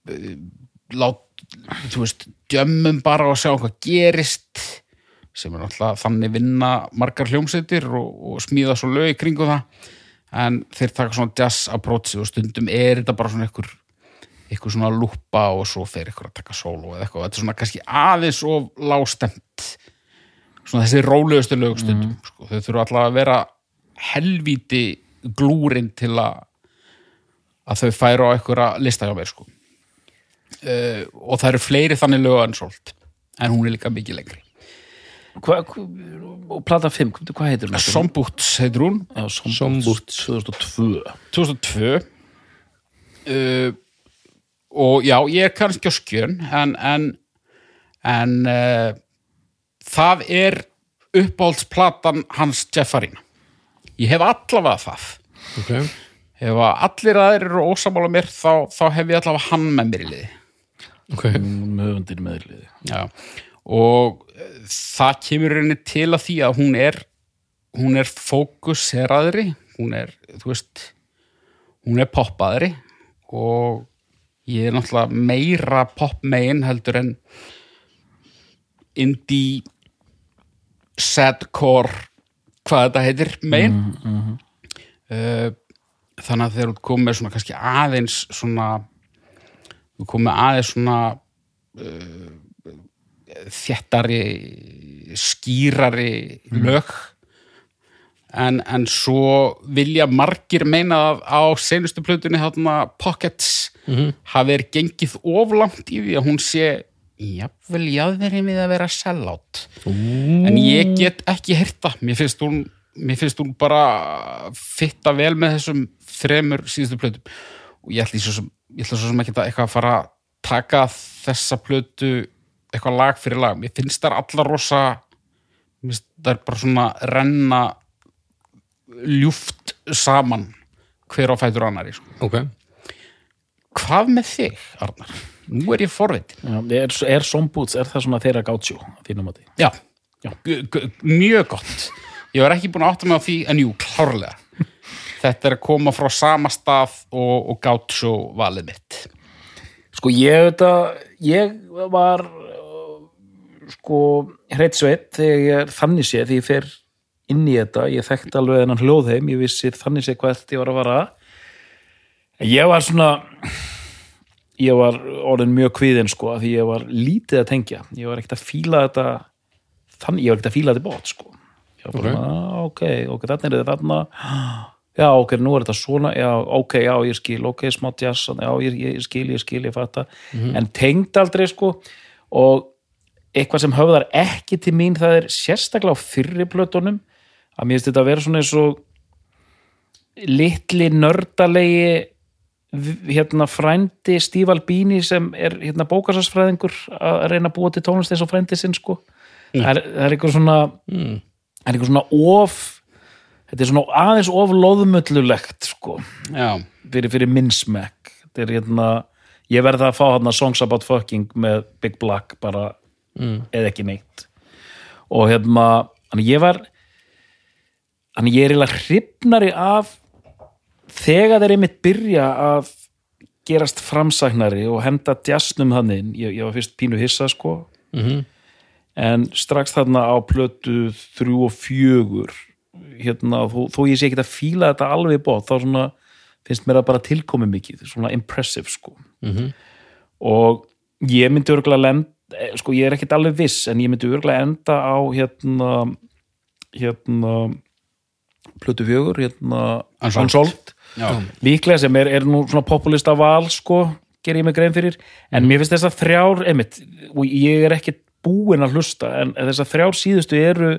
eh, lát þú veist, djömmum bara og sjá hvað gerist sem er náttúrulega þannig vinna margar hljómsveitir og, og smíða svo lög í kringu það. En þeir taka svona jazz approach og stundum er þetta bara svona einhver eitthvað svona lúpa og svo fer eitthvað að taka solo eða eitthvað, þetta er svona kannski aðeins og lástemt svona þessi rólegustu lögstundum sko. þau þurfa alltaf að vera helvíti glúrin til að að þau færu á einhverja lista hjá mér sko. uh, og það eru fleiri þannig lög ansólt en hún er líka mikið lengri Hva, hva, og plata 5, hvað, heitir hún? Sombúts heitir hún Já, Sombúts Sombúts. 2002 2002 uh, og já, ég er kannski á skjön en en, en uh, það er uppáhaldsplatan hans Jeffarina ég hef allavega það. Ok, ef allir aðeir eru ósamála mér þá, þá hef ég allavega hann með mér í liði. Ok, með höfundir meðliði Já, og eh, það kemur henni til að því að hún er hún er fókuseraðri hún er, þú veist hún er poppaðri og ég er náttúrulega meira popmegin heldur en indie sadcore hvað þetta heitir megin mm, uh, þannig að þegar þú komið svona kannski aðeins svona þú komið aðeins svona uh, þéttari skýrari lög en, en svo vilja margir meina að á seinustu plötunni þarna Pockets hafi er gengið oflangt í því að hún sé jafnvel jáðverið við að vera sellátt. En ég get ekki hérta mér finnst hún mér finnst hún bara fitta vel með þessum þremur síðustu plötum. Og ég ætla svo sem, ég ætla svo sem ekki að eitthvað að fara að taka þessa plötu eitthvað lag fyrir lag. Mér finnst þær allar rosa mér finnst þær bara svona renna ljúft saman hver á fætur annari sko. ok. Hvað með þig, Arnar? Nú er ég forvitin Já, er, er Somboots, er það svona þeirra gátsjó þínum að því? Já, Já. Mjög gott. Ég var ekki búin að átta mig á því en jú, klárlega. Þetta er að koma frá sama stað og, og gátt svo valið mitt. Sko ég þetta, ég var uh, sko hreitt sveit þegar ég er þannig séð því ég fer inn í þetta, ég þekkti alveg þennan hljóðheim, ég vissi þannig séð hvað þetta ég var að vara en ég var svona ég var orðin mjög kvíðin sko, því ég var lítið að tengja. Ég var ekkert að fíla þetta þannig, ég var ekkert að fíla þetta bótt sko. Ég var bara, okay. ok, ok, þarna er þetta þarna. Já, ok, nú er þetta svona já, ok, já, ég skil, ok, smá jazz já, ég, ég skil, ég skil, ég fatta. En tengd aldrei, sko og eitthvað sem höfðar ekki til mín, það er sérstaklega á fyrri plötunum, að mér finnst þetta að vera svona eins og litli nördalegi hérna frændi Steve Albini sem er hérna bókasarsfræðingur að reyna að búa til tónlist eins og frændi sinn sko. Er, það er eitthvað svona mm. það er eitthvað svona of þetta er svona aðeins of loðmullulegt sko, Já, fyrir, fyrir minn smekk þetta er hérna ég verði að fá hérna Songs About Fucking með Big Black bara Mm. eða ekki neitt. Og hérna, þannig ég var þannig ég er eiginlega hrifnari af þegar þeir einmitt byrja að gerast framsæknari og henda djastnum þannig inn. ég, ég var fyrst pínu hissa sko Mm en strax þarna á plötu þrjú og fjögur hérna, þó, þó ég sé ekki að fíla þetta alveg bótt, þá svona finnst mér að bara tilkomi mikið, svona impressive sko Mhm. og ég myndi örgulega lenda sko ég er ekkit alveg viss en ég myndi örgulega enda á hérna hérna plötu fjögur, hérna Unsolved. Líklega sem er, er nú svona populista val sko, ger ég mig grein fyrir. En mér finnst þess að þrjár, einmitt og ég er ekkit búinn að hlusta en þess að þrjár síðustu eru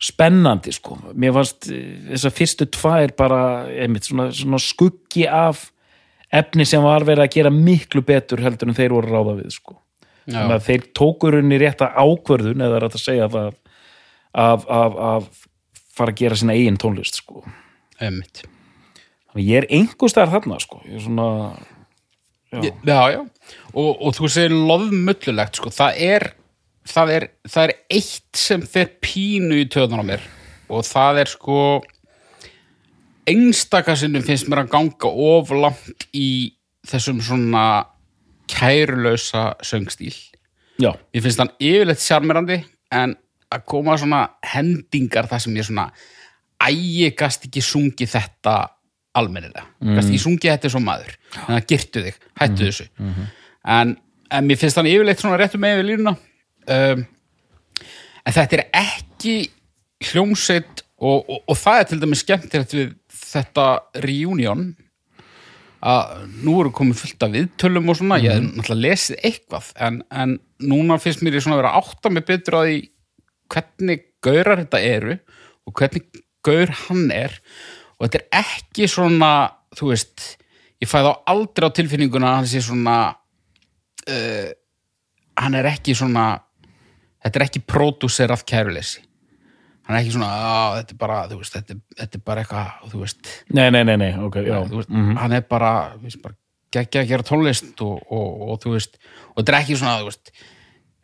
spennandi sko. Mér fannst þess að fyrstu tvær bara, einmitt, svona, svona skuggi af efni sem var verið að gera miklu betur heldur en þeir voru að ráða við sko. Þannig að þeir tókur unni rétta ákvörðun eða rætt að segja það að, að, að fara að gera sína eigin tónlist sko. Einmitt Þannig ég er einhver staðar þarna sko. ég er svona já. Já, já. Og, og þú segir loðmullulegt, sko, það er, það er, það er eitt sem fer pínu í töðun á mér og það er sko einstaka sinnum finnst mér að ganga of langt í þessum svona kærulausa söngstíl. já, Mér finnst hann yfirleitt sjarmirandi en að koma svona hendingar þar sem ég svona ægi gast ekki sungi þetta almennilega, gast ekki sungi þetta svo maður, en það girtu þig hættu þessu. En, en mér finnst hann yfirleitt svona réttum með við línuna. Um, en þetta er ekki hljómsveit og, og, og það er til dæmis skemmtilegt við þetta reunion að nú eru komið fullt af viðtölum og svona, ég hef náttúrulega lesið eitthvað en, en núna finnst mér ég svona að vera átta mig betur á því hvernig gaurar þetta eru og hvernig gaur hann er og þetta er ekki svona þú veist, ég fæ þá aldrei á tilfinninguna að hann sé svona uh, hann er ekki svona þetta er ekki pródúser af kæruleysi. Hann er ekki svona, þetta er bara veist, þetta, þetta er bara eitthvað, þú veist. Nei, nei, nei, nei, ok, já. Veist, Mhm. hann er bara, þú veist, bara geggja að gera tónlist og, og, og þú veist og þetta er ekki svona, þú veist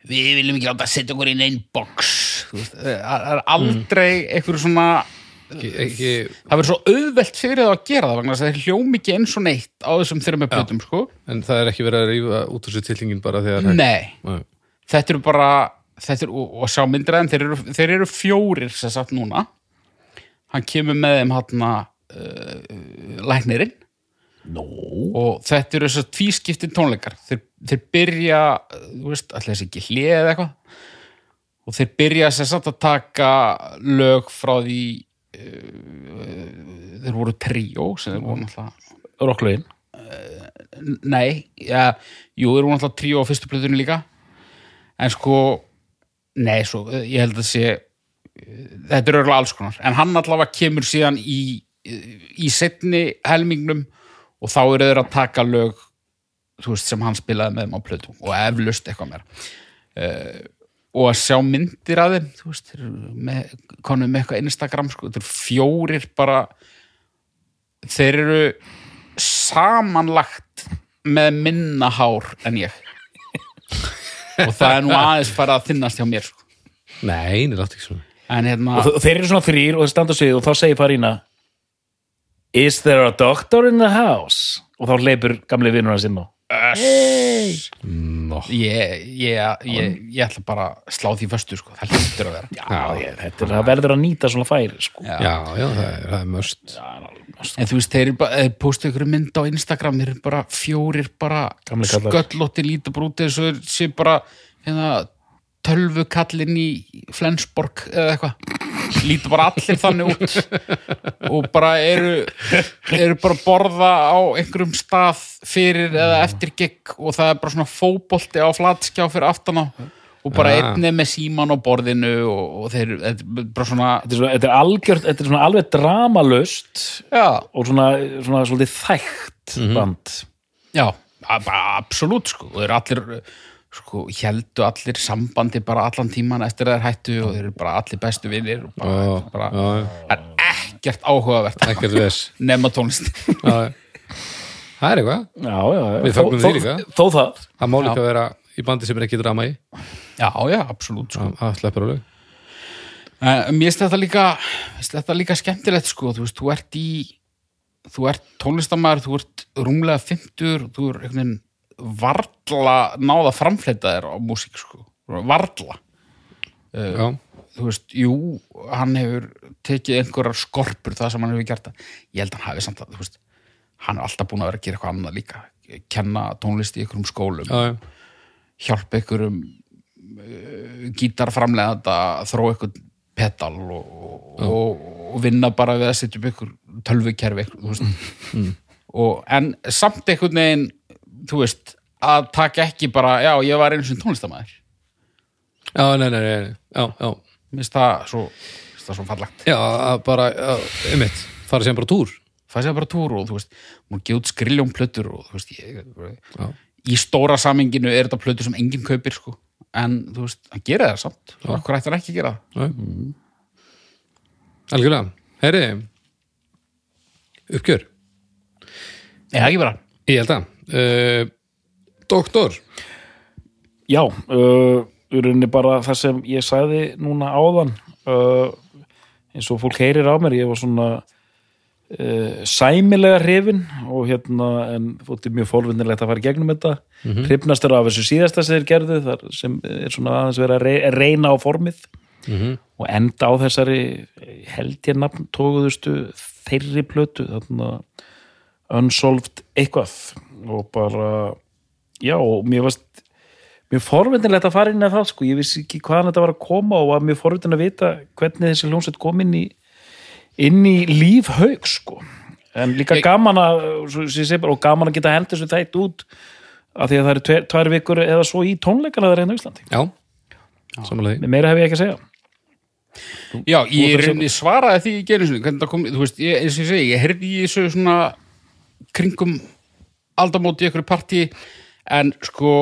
við viljum ekki láta að setja okkur inn einn veist, það er aldrei einhverju svona ekki, ekki, það verður svo auðvelt fyrir það að gera það vegna þess að þeir hljóm ekki eins og neitt á þessum þeirra með plötum, sko. En það er ekki verið að rífa út úr sér tillingin bara þegar Nei, Nei. þetta eru bara þetta eru, og, sjá myndir þeim, þeir eru, þeir eru fjórir sem sagt núna. Hann kemur með þeim hann uh, læknirinn. Nó, og þetta eru þess að tvískiptin tónleikar. Þeir, þeir byrja, þú veist, allir þessi ekki hlið eða eitthvað? Og þeir byrja sem sagt að taka lög frá því þeir voru tríó sem þeir voru náttúrulega rocklögin? Nei, ja, jú, þeir voru náttúrulega tríó á fyrstu plötunni líka. En sko nei, svo, ég held að sé þetta er örgulega alls konar. En hann allavega kemur síðan í í setni helmingnum og þá eru þeir að taka lög þú veist, sem hann spilaði með þeim á plötu og eflaust eitthvað meira. Uh, og að sjá myndir af þeim. Þú veist, þeir eru með, konum með eitthvað Instagram, sko, þeir eru fjórir bara þeir eru samanlagt með minna hár en ég. Og það er nú aðeins fara að þinnast hjá mér sko. Nei, það er ekki svona. En hérna og þeir eru svona þrýr og þeir standa sig og þá segir Parína Is there a doctor in the house? og þá leipur gamli vinnur hans inn á Nó, ég, ég, ég, ég ætla bara að slá því föstu sko. það hlýttur að vera. Já, ég, þetta er, það verður að nýta svona færi sko. Já. já, það er, það er möst en þú veist, þeir, eru bara- þeir postu ykkur mynd á Instagram þeir eru bara fjórir bara sköllótti lítur og þeir sé bara hérna, tölvukallin í Flensborg eða eitthvað. Lítur bara allir þannig út. Og bara eru eru bara að borða á einhverjum stað fyrir eða eftir gig. Og það er bara svona fótbolti á flatskjá fyrir aftan á. Og bara Ah. einni með síman á borðinu og, og þeir bara svona þetta, er svona, þetta er er svona alveg dramalust já, og svona, svona svolítið þægt band. Já, a- bara absolutt sko, og þeir eru allir sko, heldu allir sambandi bara allan tíman eftir að þeir hættu og þeir eru bara allir bestu vinnir og bara, Já, bara, já, er ekkert áhugavert. Ekkert ves nema tónlist. Það er eitthvað. Já, já, já. Við Þó- því líka. þó, þó það. Það má líka vera í bandi sem er ekki drama í. Já, já, absolutt sko. Það sleppur alveg. Uh, mér finnst þetta líka finnst þetta líka skemmtilegt sko. Þú veist, þú ert í þú ert tónlistamæður, þú ert rúmlega 50, þú er einhvern veginn varla náða framfleyta þér á músík sko, varla. Já, þú veist, jú, hann hefur tekið einhverjar skorpur það sem hann hefur gert það, ég held að hann hafi samt að þú veist, hann er alltaf búin að vera að gera eitthvað annað líka, kenna tónlist í einhverjum skólum. Já, já, hjálpa einhverjum uh, gítarframlega að þróa einhvern pedal og, og, og vinna bara við að setja upp einhver tölvukerfi þú veist. og, en samt einhvern veginn þú veist, að taka ekki bara já, ég var einu sem tónlistamæður já, nei, nei, nei. Já, já, mér finnst það svo, finnst það svo fallagt já, að bara, já, einmitt fara sem bara túr. Það sé bara túr og þú veist, múin gefa út skriljón plötur og þú veist, ég, Já, í stóra saminginu er þetta plötur sem enginn kaupir sko, en þú veist, hann gera það samt. Og okkur ætti hann ekki að gera það. Já Algjörlega, heyri Uppgjör. Það er ekki bara? Ég held að uh, Doktor? Já, uh, í rauninni bara það sem ég sagði núna áðan uh, eins og fólk heyrir á mér, ég var svona uh, sæmilega hrifin og hérna, en fótti mjög fólvinnilegt að fara í gegnum þetta. Mm hrifnastur af þessu síðasta sem þeir gerðu þar sem er svona aðeins verið að rey- reyna á formið. Og enda á þessari held ég nafn tókuðustu þeirri plötu þarna unsolved eitthvað og bara já, og mér varst mjög forvindilegt að fara inn að það sko, ég vissi ekki hvaðan þetta var að koma og var mjög forvindin að vita hvernig þessi hljómsveit kom inn í inn í líf haug sko. En líka Ég- gaman að ég og gaman að geta hend þessu þætt út af því að það eru tve, tvær vikur eða svo í tónleikana það reyna á Íslandi. Já, samanlega meira hef ég ekki að segja. Já, Þú ég ert að reyni svaraði því í gerðinu sinni, hvernig það kom, þú veist, ég, eins og ég segi, ég heyrði í þessu svona kringum aldamóti í einhverju partí, en sko,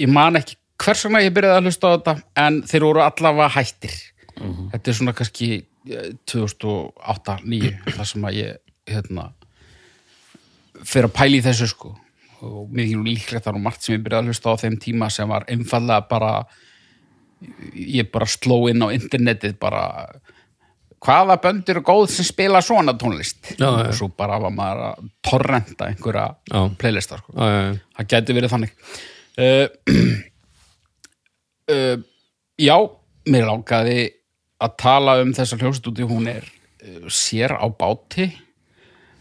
ég man ekki hvers vegna ég byrjaði að hlusta á þetta, en þeir voru allavega hættir. Þetta er svona kannski eh, 2008-2009, þar sem að ég, hérna, fer að pæla í þessu, sko. og mér finnst líklegt það var margt sem ég byrjaði að hlusta á þeim tíma sem var einfallega bara ég bara sló inn á internetið bara hvaða böndir eru góð sem spila svona tónlist? Já, og svo bara var maður að torrenta einhverja Já. playlista sko. Já, það gæti verið þannig. Uh, uh, já mér langaði að tala um þessa hljómsdúti hún er uh, sér á báti.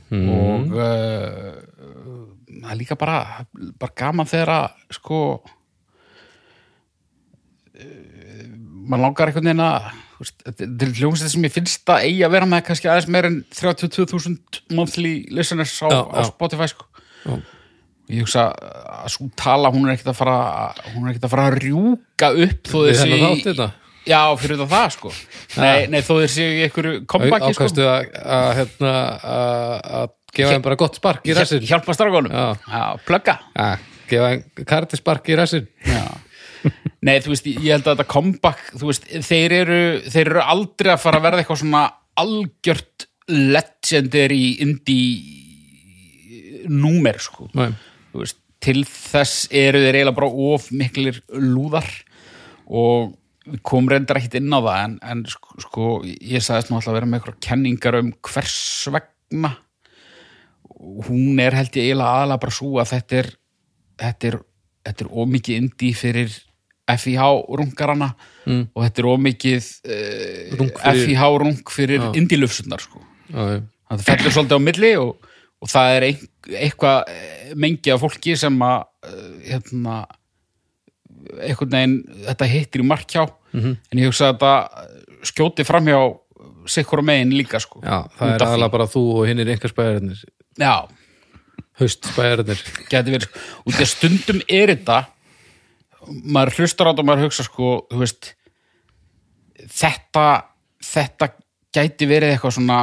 Og uh, það er líka bara, bara gaman þegar að sko maður langar einhvern veginn að þetta er hljómsdúti sem ég finnst að eigi að vera með kannski aðeins meir en 32.000 monthly listeners á, Já, á. Spotify sko. Ég hugsa að svo tala hún er ekkert að fara hún er ekkert að fara að rjúka upp þó séu í- þetta já, fyrir þetta það sko. Nei, nei, þó í einhverju kompaki sko. Ákastu að, að, hérna, að, gefa þeim bara gott spark í rassin Hjál- hjálpa plugga. Já, gefa þeim karti spark í rassin já. Nei, þú veist, ég held að þetta comeback þú veist, þeir eru, þeir eru aldrei að fara að verða eitthvað svona algjört legendary indie númer sko Nei. Þú veist, til þess eru þeir eiginlega bara of miklir lúðar og komum reyndar ekkit inn á það en, en sko, sko, ég sagðist nú alltaf að vera með eitthvað kenningar um hvers vegna hún er held ég eiginlega aðalega bara svo að þetta er þetta er, þetta er ómikið indi fyrir FIH rungarana mm. og þetta er ómikið FIH rung fyrir indilufsunar sko. Það fellur svolítið á milli og, og það er eitthvað eh, mengi af fólki sem að eh, hérna einhvern veginn, þetta hittir í markjá Mhm. en ég hugsa að þetta skjóti framhjá sikkur og megin líka sko. Já, það er aðalega bara þú og hinn er einhver spæðarinnir já, Haust spæðarinnir geti verið sko. og því að stundum er þetta maður hlustar á þetta og maður hugsa sko, þú veist þetta þetta gæti verið eitthvað svona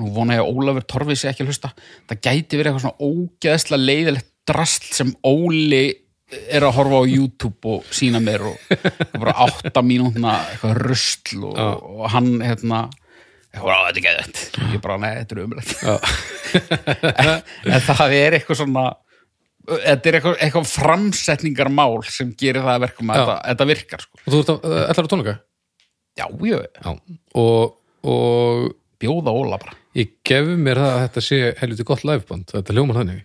nú vona ég að Ólafur Torfi sé ekki að hlusta það gæti verið eitthvað svona ógeðslega leiðilegt drasl sem Óli er að horfa á YouTube og sína mér og bara átta mínútna eitthvað rusl og, Já. og hann hérna eitthvað, "Á, þetta er geðvægt ég bara, nei, þetta er Já, en það er eitthvað svona þetta er eitthvað, eitthvað framsetningarmál sem gerir það að verkum að Já. þetta, virkar sko. og þú ert að, ætlar að tónleika? já, ég Já, og, og bjóða Óla bara ég gefi mér það að þetta sé helviti gott liveband, þetta hljómar þannig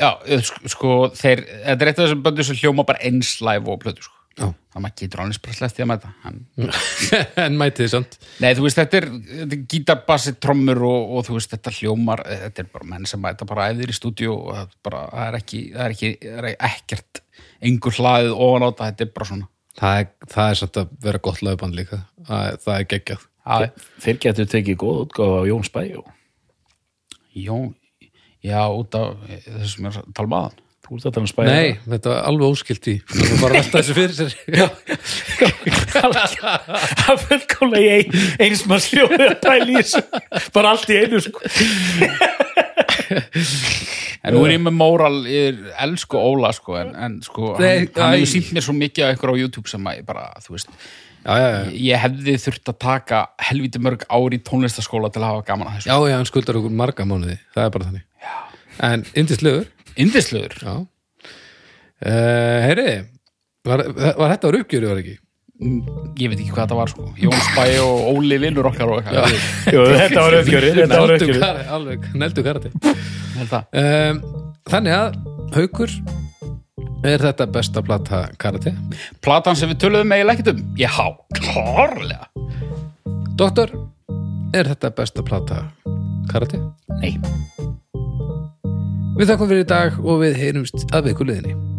já, eh, sko, þeir, þetta er eitt af þessum böndu sem hljóma bara eins live og plötu sko. Já. það maður getur alveg bara slæst í að mæta en, en mætið samt nei, þú veist, þetta er, þetta er gítarbassi trommur og, og þú veist, þetta hljómar þetta er bara menn sem mæta bara æðir í stúdíu og það, er bara, það er ekki, það er ekki það er ekkert, engur hlaðið ofan á þetta, þetta er bara svona það er, það er samt að vera gott liveband líka það, það er geggjað Já, Þeir getur tekið góð útgáfa af Jón Spæjó. Jón, já, út af þessum sem ég er að tala um. Þú ert að tala um Spæjó. Nei, þetta var alveg óskilt í það var bara að velta þessu fyrir sér Já, Það er fullkomlega í ein, eins maður sljóðið að pæla í þessu. Bara allt í einu, sko. En nú er ég með móral, ég er elsku Óla, sko, en, en sko, Nei, hann, hefur sínt mér svo mikið af ykkur á YouTube sem að ég bara, þú veist, já, já, já. ég hefði þurft að taka helviti mörg ár í tónlistaskóla til að hafa gaman að þessu. Já, já, hann skuldar okkur marga mánuði, það er bara þannig já. En indislegur, Indislegur. já uh, Heyri, var, var þetta á uppgjöru, var ekki? Ég veit ekki hvað þetta var, sko. Jón Spæ og Óli vinnur okkar og eitthvað. Þetta var uppgjörið, þetta var alveg, neldu það. um, Þannig að Haukur er þetta besta plata karate Platan sem við töluðum eiginlega ekkert um. Já, klárlega. Doktor, er þetta besta plata karate? Nei. Við þakkum fyrir í dag og við heyrumst að viku liðinni